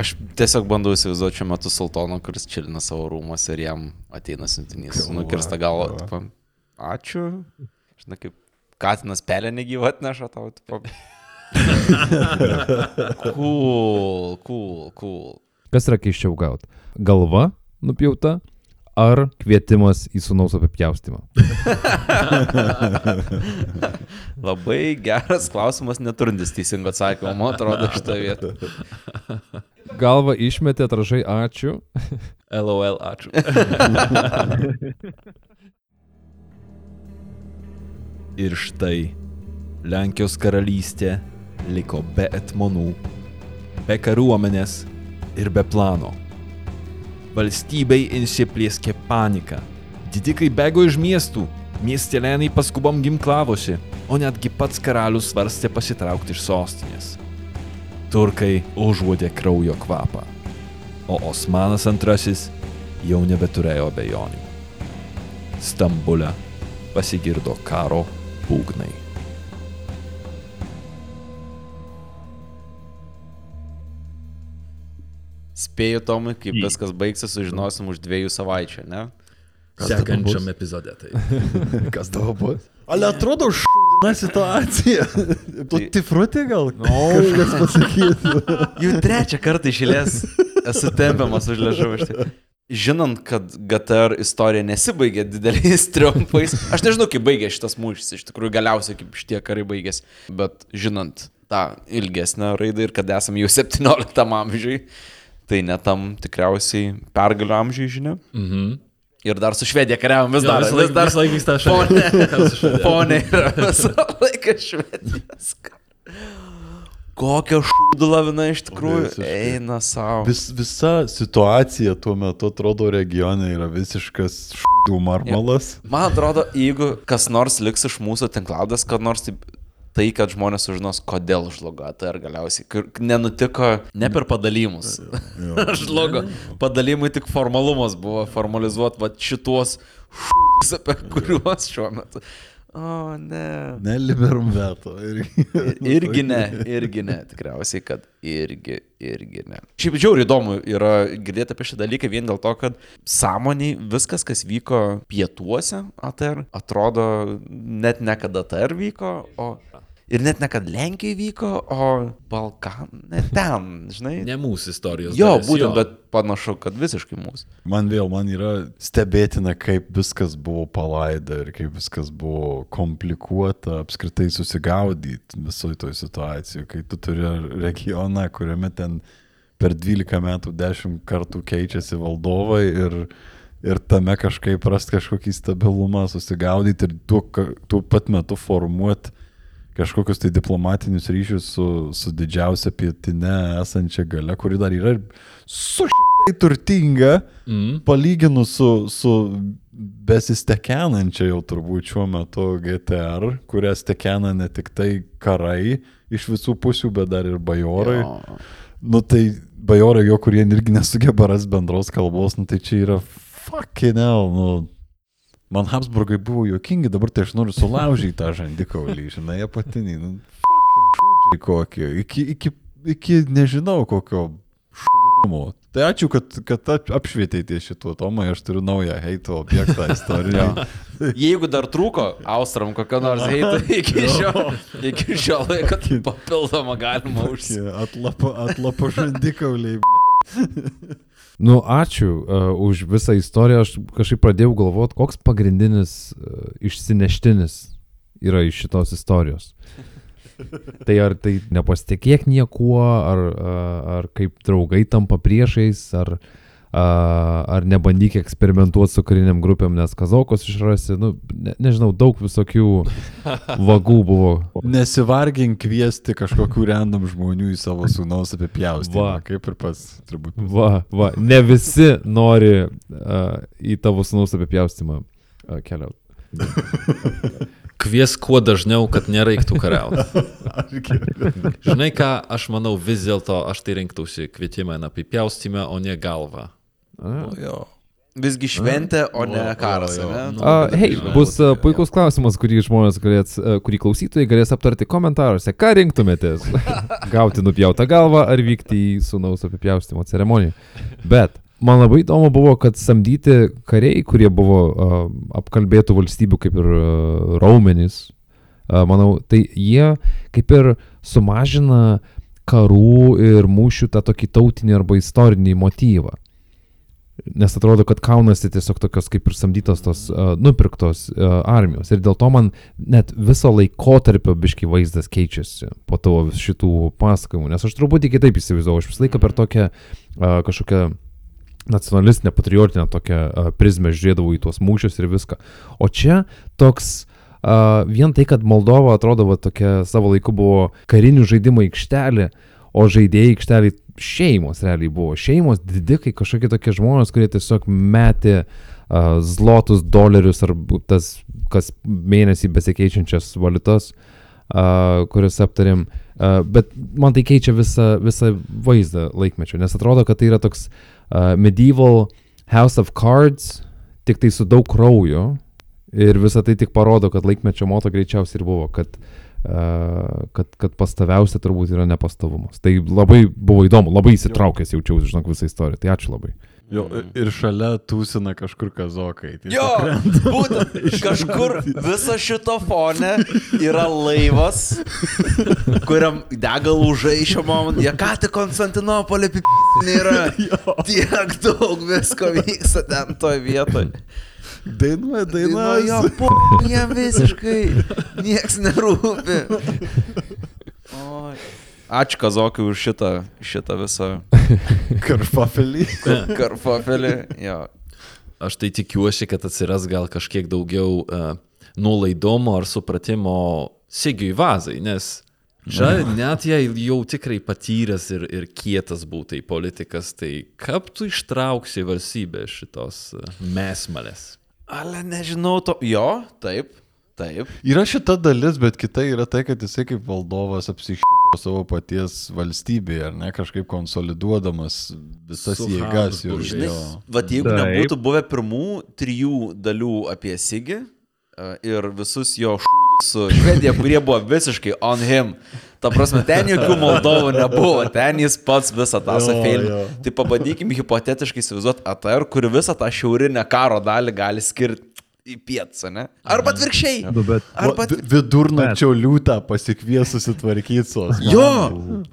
Aš tiesiog bandau įsivaizduoti šiuo metu sultoną, kuris čilina savo rūmose ir jam ateina siuntinys. Nukirsta galva. Tipo, ačiū. Žinai, kaip katinas pelė negyvą atneša tau. (laughs) Cool, cool, cool. Kas yra keiščiau gauti? Galva nupjauta ar kvietimas į sunaus apipjaustimą? (laughs) Labai geras klausimas, neturintis teisingo atsakymo, man atrodo, šitą vietą. Galva išmetė, atrašai ačiū. (laughs) LOL, ačiū. Ir štai Lenkijos karalystė liko be etmonų, be kariuomenės ir be plano. Valstybei įsiplieskė panika. Didikai bėgo iš miestų, miestelėnai paskubom ginklavosi, o netgi pats karalius svarstė pasitraukti iš sostinės. Turkai užuodė kraujo kvapą, o Osmanas II jau nebeturėjo abejonių. Stambule pasigirdo karo būgnai. Spėju, Tomai, kaip viskas baigsis, sužinosim už dviejų savaičių, ne? Sekančiam epizode tai. (laughs) Kas tavo bus? Ale atrodo šūdina situacija. (laughs) Tu Tai- tifrutė gal? No. Kažkas pasakytų. Jau trečią kartą išėlės esu tempiamas už liežuvį. Žinant, kad GTR istorija nesibaigė dideliais (laughs) triumfais, aš nežinau, kaip baigė šitas mūšis, iš tikrųjų galiausiai kaip šitie karai baigėsi, bet žinant tą ilgesnę raidą ir kad esame jau 17 amžiui, tai ne tam tikriausiai pergalių amžiui, žinia. Mhm. Ir dar su Švedija kariavom vis Jo, dar. visą Vis dar laiką vyksta Ponė, šalia. ponė yra visą laiką Švedijos. Kokia šūdų lavina iš tikrųjų Visiškai. eina savo. Vis, visa situacija tuo metu atrodo regione yra visiškas šūdų marmalas. Man atrodo, jeigu kas nors liks iš mūsų tinklaudės, kad nors taip, tai, kad žmonės sužinos, kodėl žlugo, tai ar galiausiai nenutiko ne per padalymus. (laughs) žlugo. Padalymai tik formalumas buvo formalizuoti va šituos šūdus, apie kuriuos šiuo metu. O, ne. Neliberum veto. Ir... Irgi ne, irgi ne, tikriausiai, kad irgi, irgi ne. Šiaip žiauriai įdomu yra girdėti apie šį dalyką vien dėl to, kad sąmoniai viskas, kas vyko pietuose ATR, atrodo net ne kad ATR vyko, o ir net ne kad Lenkijoje vyko, o Balkanai ten, žinai. Ne mūsų istorijos. Jo, dalis, būtent, bet panašu, kad visiškai mūsų. Man vėl, man yra stebėtina, kaip viskas buvo palaida ir kaip viskas buvo komplikuota apskritai susigaudyti visoje toje situacijoje, kai tu turi regioną, kuriame ten per 12 metų 10 kartų keičiasi valdovai ir, ir tame kažkaip rast kažkokį stabilumą, susigaudyti ir tuo, tuo pat metu formuoti kažkokius tai diplomatinius ryšius su, su didžiausia pietinė esančia gale, kuri dar yra su šitai turtinga, Mm. palyginus su, su besistekenančia jau turbūt šiuo metu GTR, kurią stekena ne tik tai karai iš visų pusių, bet dar ir bajorai. Jo. Nu tai bajorai jo, kurie irgi nesugeba ras bendros kalbos, nu tai čia yra fucking hell, nu. Man Habsburgai buvo juokingi, dabar tai aš noriu sulaužyti tą žandikaulį, žinai, apatinį. Nu, fucking kokie. Iki, iki, iki nežinau kokio šūdinumo. Tai ačiū, kad, kad ap- apšvietėte šituo Tomai, aš turiu naują heito objektą istoriją. Jeigu dar trūko Austram kokio nors heito (laughs) iki šio, iki šio laiko, tai papildomą galima užsienį. Atlapo, atlapo žandikauliai. (laughs) Nu, ačiū uh, už visą istoriją. Aš kažkaip pradėjau galvoti, koks pagrindinis uh, išsineštinis yra iš šitos istorijos. (laughs) Tai ar tai nepasitikėk niekuo, ar, uh, ar kaip draugai tampa priešais, ar, uh, ar nebandyk eksperimentuoti su kariniam grupėm, nes kazokos išrasi, nu, ne, nežinau, daug visokių (laughs) vagų buvo. Nesivargink kviesti kažkokių random žmonių į savo sūnaus apie pjaustymą, Va. kaip ir pats turbūt. Va, va, ne visi nori uh, į tavo sunus apipjaustimą uh, keliauti. (laughs) Kvies kuo dažniau, kad nereiktų kariauti. (laughs) Žinai ką, aš manau vis dėlto aš tai rinktųsi kvietimą na apipjaustymą, o ne galvą. Jo. Visgi šventė, o ne karas, jo, ne? Uh, hei, bus uh, puikus klausimas, kurį žmonės galės, uh, kurį klausytojai galės aptarti komentaruose. Ką rinktumėtės? (laughs) Gauti nupjautą galvą ar vykti į sunaus apipjaustimo ceremoniją? Bet man labai įdomu buvo, kad samdyti kariai, kurie buvo uh, apkalbėtų valstybių kaip ir uh, raumenys, uh, manau, tai jie kaip ir sumažina karų ir mūšių tą tokį tautinį arba istorinį motyvą. Nes atrodo, kad kaunasi tiesiog tokios kaip ir samdytos tos uh, nupirktos uh, armijos. Ir dėl to man net viso laikotarpio biški vaizdas keičiasi po tavo šitų pasakojimų. Nes aš truputį kitaip įsivaizduoju. Aš visą laiką per tokią uh, kažkokią nacionalistinę, patriotinę tokią uh, prizmę žiūrėdavau į tuos mūšius ir viską. O čia toks uh, vien tai, kad Moldova atrodo va, tokia savo laiku buvo karinių žaidimų aikštelė, o žaidėjai aikšteliai šeimos realiai buvo. Šeimos, didikai, kažkokie tokie žmonės, kurie tiesiog metė uh, zlotus, dolerius ar tas kas mėnesį besikeičiančias valiutas, uh, kurias aptarėm. Uh, bet man tai keičia visą, visą vaizdą laikmečio, nes atrodo, kad tai yra toks uh, medieval House of Cards, tik tai su daug kraujo. Ir visą tai tik parodo, kad laikmečio moto greičiausiai ir buvo, kad, uh, kad, kad pastaviausia turbūt yra nepastovumas. Tai labai buvo įdomu, labai įsitraukęs jaučiausi, žinok, visą istoriją. Tai ačiū labai. Jo, ir šalia tūsina kažkur kazokai. Tai Jo, būtent kažkur viso šito fone yra laivas, kuriam degalų žaišimo, jie ką tik Konstantinopolė pipinė yra. Tiek daug visko vyksta ten toje vietoje. Dainuoja, Dainuoja, dainuoja. po, jiem visiškai nieks nerūpi. Oi. Ačiū Kazokai už šitą, šitą visą Karfafelį. karfofelį. Jo. Aš tai tikiuosi, kad atsiras gal kažkiek daugiau uh, nuolaidumo ar supratimo Sigiui vazai, nes čia net jei jau tikrai patyręs ir, ir kietas būtai politikas, tai kaip tu ištrauksi valstybę šitos uh, mesmalės? Ale nežinau to. Jo, taip, taip. Yra šita dalis, bet kita yra tai, kad jisai kaip valdovas apsišyko savo paties valstybėje, ar ne, kažkaip konsoliduodamas visas Su jėgas Habsburgais. jo. Vat jeigu Taip. nebūtų buvę pirmų trijų dalių apie Sigį e, ir visus jo šūdus su Švedija, kurie buvo visiškai on him. Ta prasme, ten jokių Moldovų nebuvo, ten jis pats visą tą jo. Tai pabandykim hipotetiškai įsivaizduoti ATR, kuri visą tą šiaurinę karo dalį gali skirti į pietus, ne? Arba atvirkščiai. Nu, bet Arba Vi- Vidurnakčio liūtą pasikvies susitvarkyti su. Jo,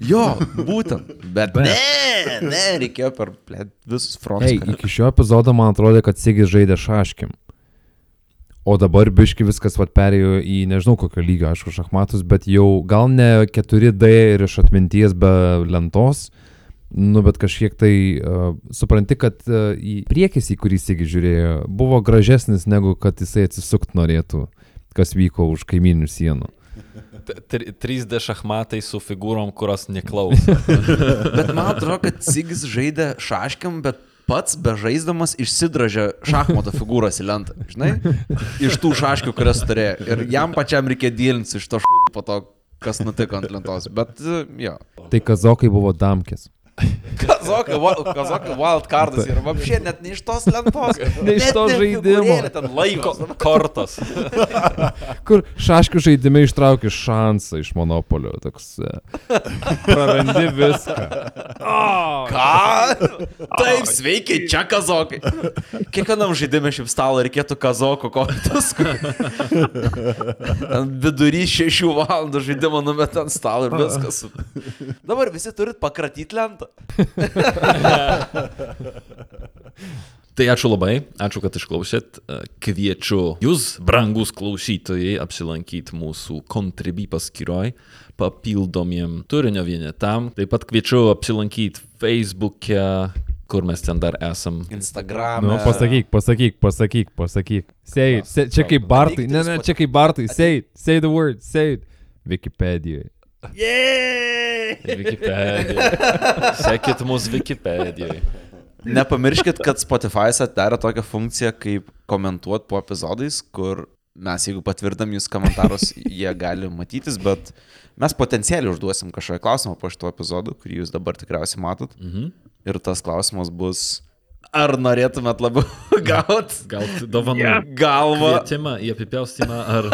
jo, būtent. Bet, bet. ne, ne, reikėjo per visus frontus. Ei, iki šio epizodo man atrodė, kad Sigis žaidė šaškim. O dabar biški viskas vat perėjo į nežinau kokio lygio, aišku, šachmatus, bet jau gal ne 4D ir iš atminties be lentos, nu bet kažkiek tai uh, supranti, kad uh, į priekis, į kurį Sigis žiūrėjo, buvo gražesnis negu kad jisai atsisukt norėtų, kas vyko už kaiminių sienų. T- tri- 3D šachmatai su figūrom, kurios neklauso. (laughs) Bet man atrodo, kad Sigis žaidė šaškiam, bet pats bežaisdamas išsidražė šachmato figūras į lentą, žinai, iš tų šaškių, kurias turėjo. Ir jam pačiam reikia dėlinti iš to šūdo po to, kas nutiko ant lentos. Bet, jo. Tai kazokai buvo damkės. (laughs) Kazokai, kazokai wildcardas yra apšė net ne iš tos lentos. Ne iš to žaidimo. Ten (laughs) laiko. Kortos. (laughs) Kur šaškių žaidime ištrauki šansą iš monopolio. Toks, e, prarandi viską. Ką? Taip, sveiki, čia kazokai. Kiekvienam žaidimui šiaip stalo reikėtų kazoko kortos. Vidury šešių valandų žaidimo numet ant stalo ir viskas. Dabar visi turit pakratyti lentą. (laughs) Tai ačiū labai, ačiū, kad išklausėt. Kviečiu jūs, brangus klausytojai, apsilankyti mūsų Contribui paskyroj, papildomiem turinio vienetam. Taip pat kviečiu apsilankyti Facebook'e, kur mes ten dar esam. Instagram. Nu, pasakyk, pasakyk, pasakyk, pasakyk. Say, it. say, čia kaip Bartai. Ne, ne, čia kaip Bartai. Say, it. say the word, say it. Wikipedijoje. Wikipedia. Sekit mus Wikipedijoje. Nepamirškit, kad Spotify atdarė tokią funkciją kaip komentuot po epizodais, kur mes, jeigu patvirtam jūs komentarus, jie gali matytis, bet mes potencialiai užduosim kažkokią klausimą po šito epizodu, kurį jūs dabar tikriausiai matot. Mhm. Ir tas klausimas bus, ar norėtumėt labiau gauti Gal dovanų galvą? kvietimą į apipjaustymą ar...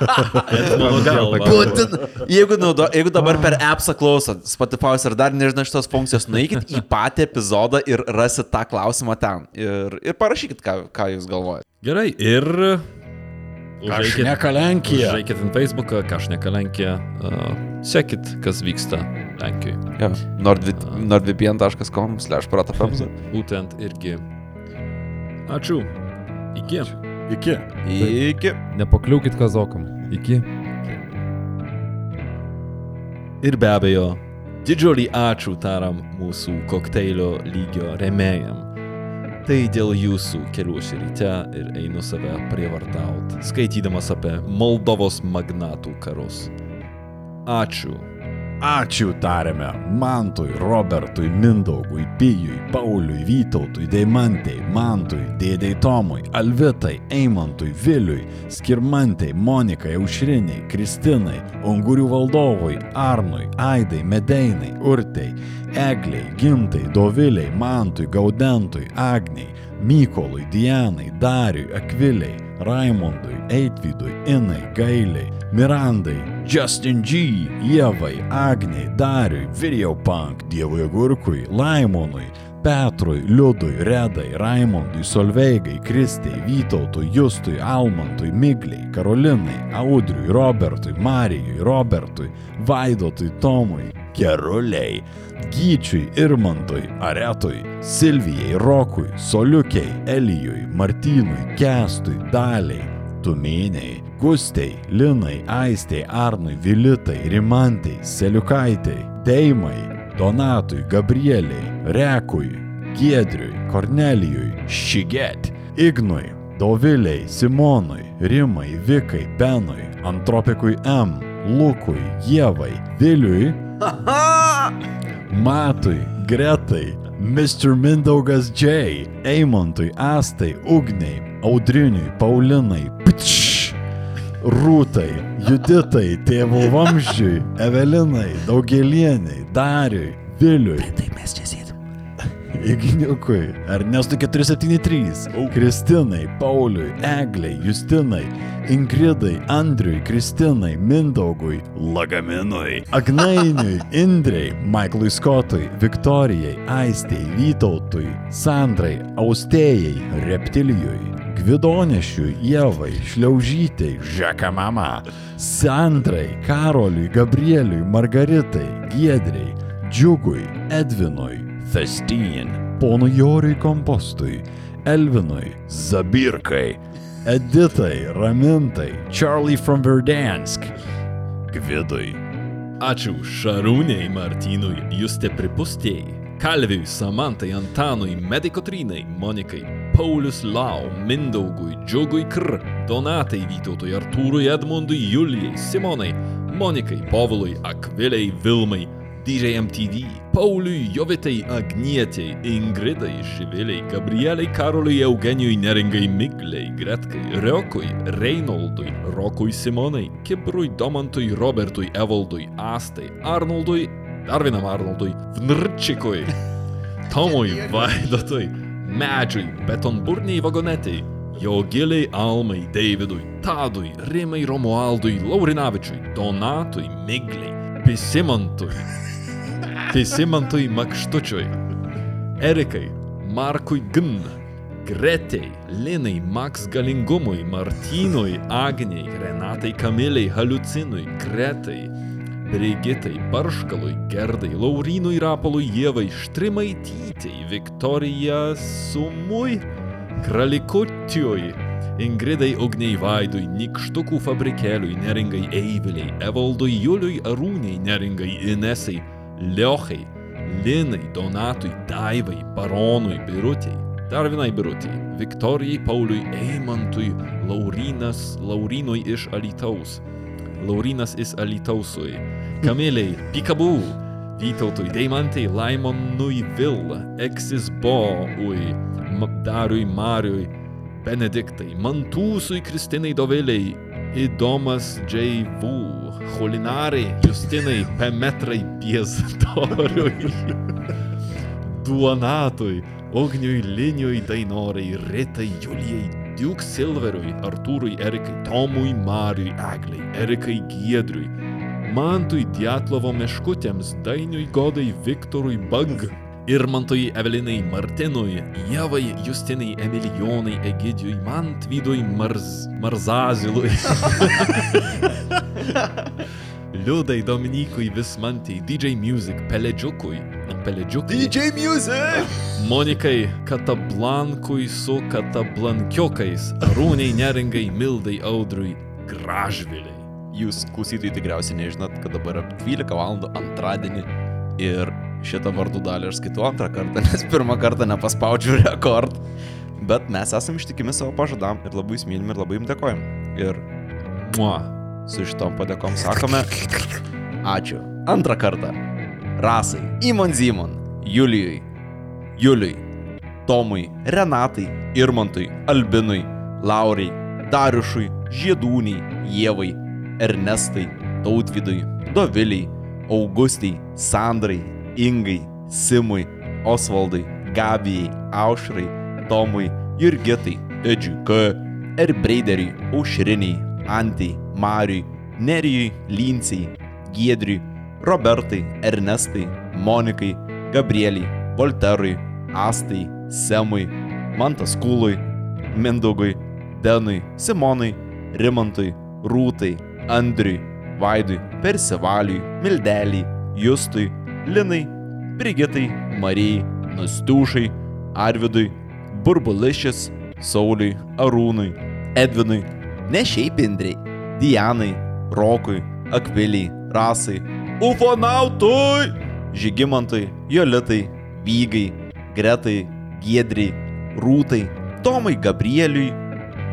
(laughs) Mano galva. Būtin, jeigu, naudo, jeigu dabar per appsą klausot, Spotify ir dar nežinai šitos funkcijos, nueikit į patį epizodą ir rasit tą klausimą ten. Ir, ir parašykit, ką, ką jūs galvojate. Gerai, ir... Šneka Lenkija. Žiūrėkit ant Facebooką, Kašneka Lenkija. Uh, sekit, kas vyksta Lenkijoje. Ja. nordvpn.com slash protafemza. (laughs) Būtent irgi. Ačiū. Iki. Iki. Iki. Nepakliūkit kazokam. Iki. Ir be abejo, didžiulį ačiū taram mūsų kokteilio lygio remėjam. Tai dėl jūsų keliuosi ryte ir einu save prievartaut, skaitydamas apie Moldovos magnatų karus. Ačiū. Ačiū tarėme Mantui, Robertui, Mindaugui, Pijui, Pauliui, Vytautui, Deimantei, Mantui, Dėdei Tomui, Alvitai, Eimantui, Viliui, Skirmantei, Monikai, Aušriniai, Kristinai, Ungurių valdovui, Arnui, Aidai, Medeinai, Urtei, Egliai, Gintai, Doviliai, Mantui, Gaudentui, Agniai, Mykolui, Dianai, Dariui, Akviliai, Raimondui, Eitvydui, Inai, Gailiai, Mirandai, Justin G, Ievai, Agniai, Dariui, Videopunk, Dievui Agurkui, Laimonui, Petrui, Liudui, Redai, Raimondui, Solveigai, Kristei, Vytautui, Justui, Almantui, Migliai, Karolinai, Audriui, Robertui, Marijui, Robertui, Vaidotui, Tomui, Keruliai, Gyčiui, Irmantui, Aretui, Silvijai, Rokui, Soliukiai, Elijui, Martynui, Kestui, Daliai, Tuminiai, Gustei, Linai, Aistei, Arnui, Vilitai, Rimantai, Seliukaitai, Deimai, Donatui, Gabrieliai, Rekui, Giedriui, Kornelijui, Šiget, Ignui, Doviliai, Simonui, Rimai, Vikai, Benui, Antropikui M, Lukui, Jėvai, Viliui, Matui, Gretai, Mr. Mindaugas J, Eimantui, Astai, Ugniai, Audriniui, Paulinai, Ptš, Rūtai, Juditai, Tėvų Vamzdžiui, Evelinai, Daugelieniai, Dariui, Viliui. Taip mes čia sėdim. Igniukui, Ernestui 473, Kristinai, Pauliui, Egliai, Justinai, Ingridai, Andriui, Kristinai, Mindaugui, Lagaminui, Agnainiui, (laughs) Indrei, Maiklui Skotui, Viktorijai, Aistei, Vytautui, Sandrai, Austėjai, Reptilijui, Gvidonešiui, Jėvai, Šliaužytei, Žeka mama, Sandrai, Karoliui, Gabrieliui, Margaritai, Giedrei, Džiugui, Edvinui, Festin, Pono Joriui Kompostui, Elvinui, Zabirkai, Editai, Ramintai, Charlie from Verdansk, Gvidui. Ačiū Šarūniai Martynui, Juste Pripustėjai, Kalviui, Samantai, Antanui, Medikotrinai, Monikai, Paulius Lau, Mindaugui, Džiugui Kr, Donatai Vytautui, Artūrui, Edmundui, Julijai, Simonai, Monikai, Povilui, Akviliai, Vilmai, DJ MTV, Pauliui, Jovitai, Agnietei, Ingridai, Živiliai, Gabrieliai, Karoliui, Eugenijui, Neringai, Migliai, Gretkai, Riokui, Reinoldui, Rokui, Simonai, Kibrui, Domantui, Robertui, Evaldui, Astai, Arnoldui, dar vienam Arnoldui, Vnrčikui, (laughs) Tomui, Vaidotui, Medžiui, Betonburniai vagonetai, Jogiliai Almai, Davidui, Tadui, Rimai Romualdui, Laurinavičiui, Donatui, Migliai, Pisimantui, (laughs) Pisimantui Makštučiui, Erikai, Markui Gn, Gretei, Linai, Max Galingumui, Martynui, Agniai, Renatai Kamiliai, Haliucinui, Gretai, Brigitai, Barškalui, Gerdai, Laurinui, Rapolui, Jėvai, Štrimaitytei, Viktorija Sumui, Kralikutiui, Ingridai Ugniai Vaidui, Nikštukų fabrikėliui, Neringai Eiviliai, Evaldui Juliui Arūniai, Neringai Inesai, Liochai, Linai, Donatui, Daivai, Baronui, Birutiai, dar vienai Birutiai, Viktorijai, Pauliui, Eimantui, Laurinas, Laurinui iš Alitaus, Laurinas iš Alitausui, Kamiliai, Pikabų, Vytautui, Deimantai, Laimonui Vil, Eksis Boui, Dariui Mariui, Benediktai, Mantūsui, Kristinai Doviliai, Įdomas. V. Holinarai, Justinai, Pemetrai, Piestoriui, (laughs) Duonatui, Ugniui, Liniui, Dainorai, Ritai, Julijai, Duke Silverui, Artūrui, Erikai, Tomui, Mariui, Egliai, Erikai, Giedriui, Mantui, Dietlovo meškutėms, Dainiui, Godai, Viktorui, Bag, Irmantui, Evelinai, Martinui, Jevai, Justinai, Emilijonai, Egidijui, Mantvydui, Marz, Marzazilui. (laughs) Liudai, Dominikui, Vismantijai, DJ Music, Peledžiukui, Peledžiukui. DJ Music! Monikai, Katablankui su Katablankiokais, Arūniai, Neringai, Mildai, Audrui, Gražviliai. Jūs klausytojai tikriausiai nežinot, kad dabar yra 12 val. antradienį ir šitą vardų dalį aš skaitau antrą kartą, (laughs) nes pirmą kartą nepaspaudžiu rekord. Bet mes esame ištikimi savo pažadam ir labai jūs mylim ir labai jums dėkojam. Ir Mua. su šitom padėkom sakome ačiū. Antrą kartą. Rasai, Imon Zimon, Julijui, Juliui, Tomui, Renatai, Irmantui, Albinui, Laurai, Dariušui, Žiedūniai, Jėvai, Ernestai, Tautvidui, Doviliai, Augustai, Sandrai, Ingai, Simui, Osvaldai, Gabijai, Aušrai, Tomui, Jurgitai, Edžiui K, Erbreideriui, Aušriniai, Antai, Mariui, Nerijui, Lincijai, Giedriui, Robertai, Ernestai, Monikai, Gabrieliai, Volterui, Astai, Semui, Mantas Kūlui, Mindaugui, Denui, Simonui, Rimantui, Rūtai, Andriui, Vaidui, Persivaliui, Mildeliai, Justui, Linai, Brigitai, Marijai, Nastiušai, Arvidui, Burbulišis, Sauliui, Arūnui, Edvinui, ne šiaip Indrei, Dianai, Rokui, Akviliai, Rasai, Ufonautui, Žygimantui, Jolitai, Vygai, Gretai, Giedriai, Rūtai, Tomai Gabrieliui,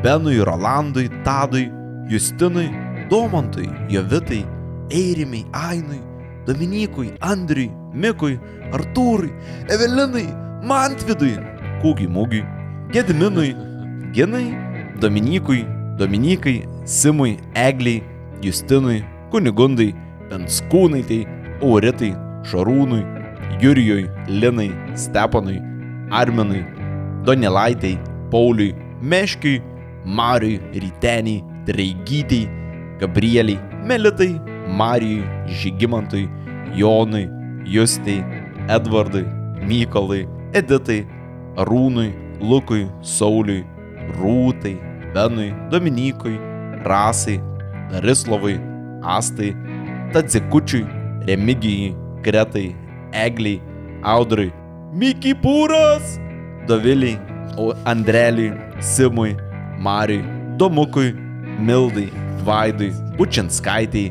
Benui Rolandui, Tadui, Justinui, Domantui, Jovitai, Eirimai, Ainui, Dominykui, Andriui, Mikui, Artūrui, Evelinai, Mantvidui, Kūgiai Mūgiui, Gediminui, Ginai, Dominykui, Dominikai, Simui, Egliai, Justinui, Kunigundai, Penskūnaitai, Auritai, Šarūnui, Jurijui, Linai, Stepanui, Arminui, Donelaitai, Pauliui, Meškiui, Mariui, Ryteniai, Treigytei, Gabrieliai, Melitai, Marijui, Žygimantui, Jonui, Justai, Edvardui, Mykolai, Editai, Arūnui, Lukui, Sauliui, Rūtai, Benui, Dominykui, Rasai, Darislovui, Astai, Tadzikučiui, Remigijai, Gretai, Egliai, Audrui, Miki Pūras, Doviliai, Andreliui, Simui, Mariui, Domukui, Mildai, Vaidui, Pučinskaitai,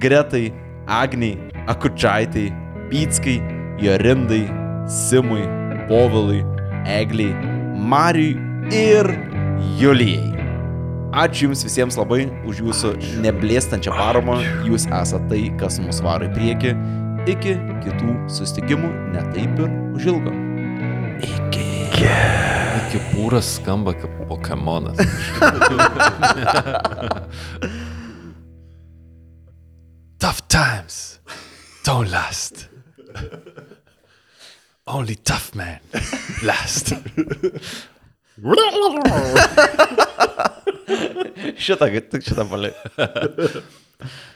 Gretai, Agniai, Akučaitai, Pytskai, Jorindai, Simui, Povilui, Egliai, Marijui ir Julijai. Ačiū Jums visiems labai už Jūsų neblėstančią paramą. Jūs esate tai, kas mus varo į priekį. Iki kitų susitikimų netaip ir užilgo. Iki. Iki pūras skamba kaip Pokemonas. tough times don't last. Only tough men last. Šitą, tik šitą paliai.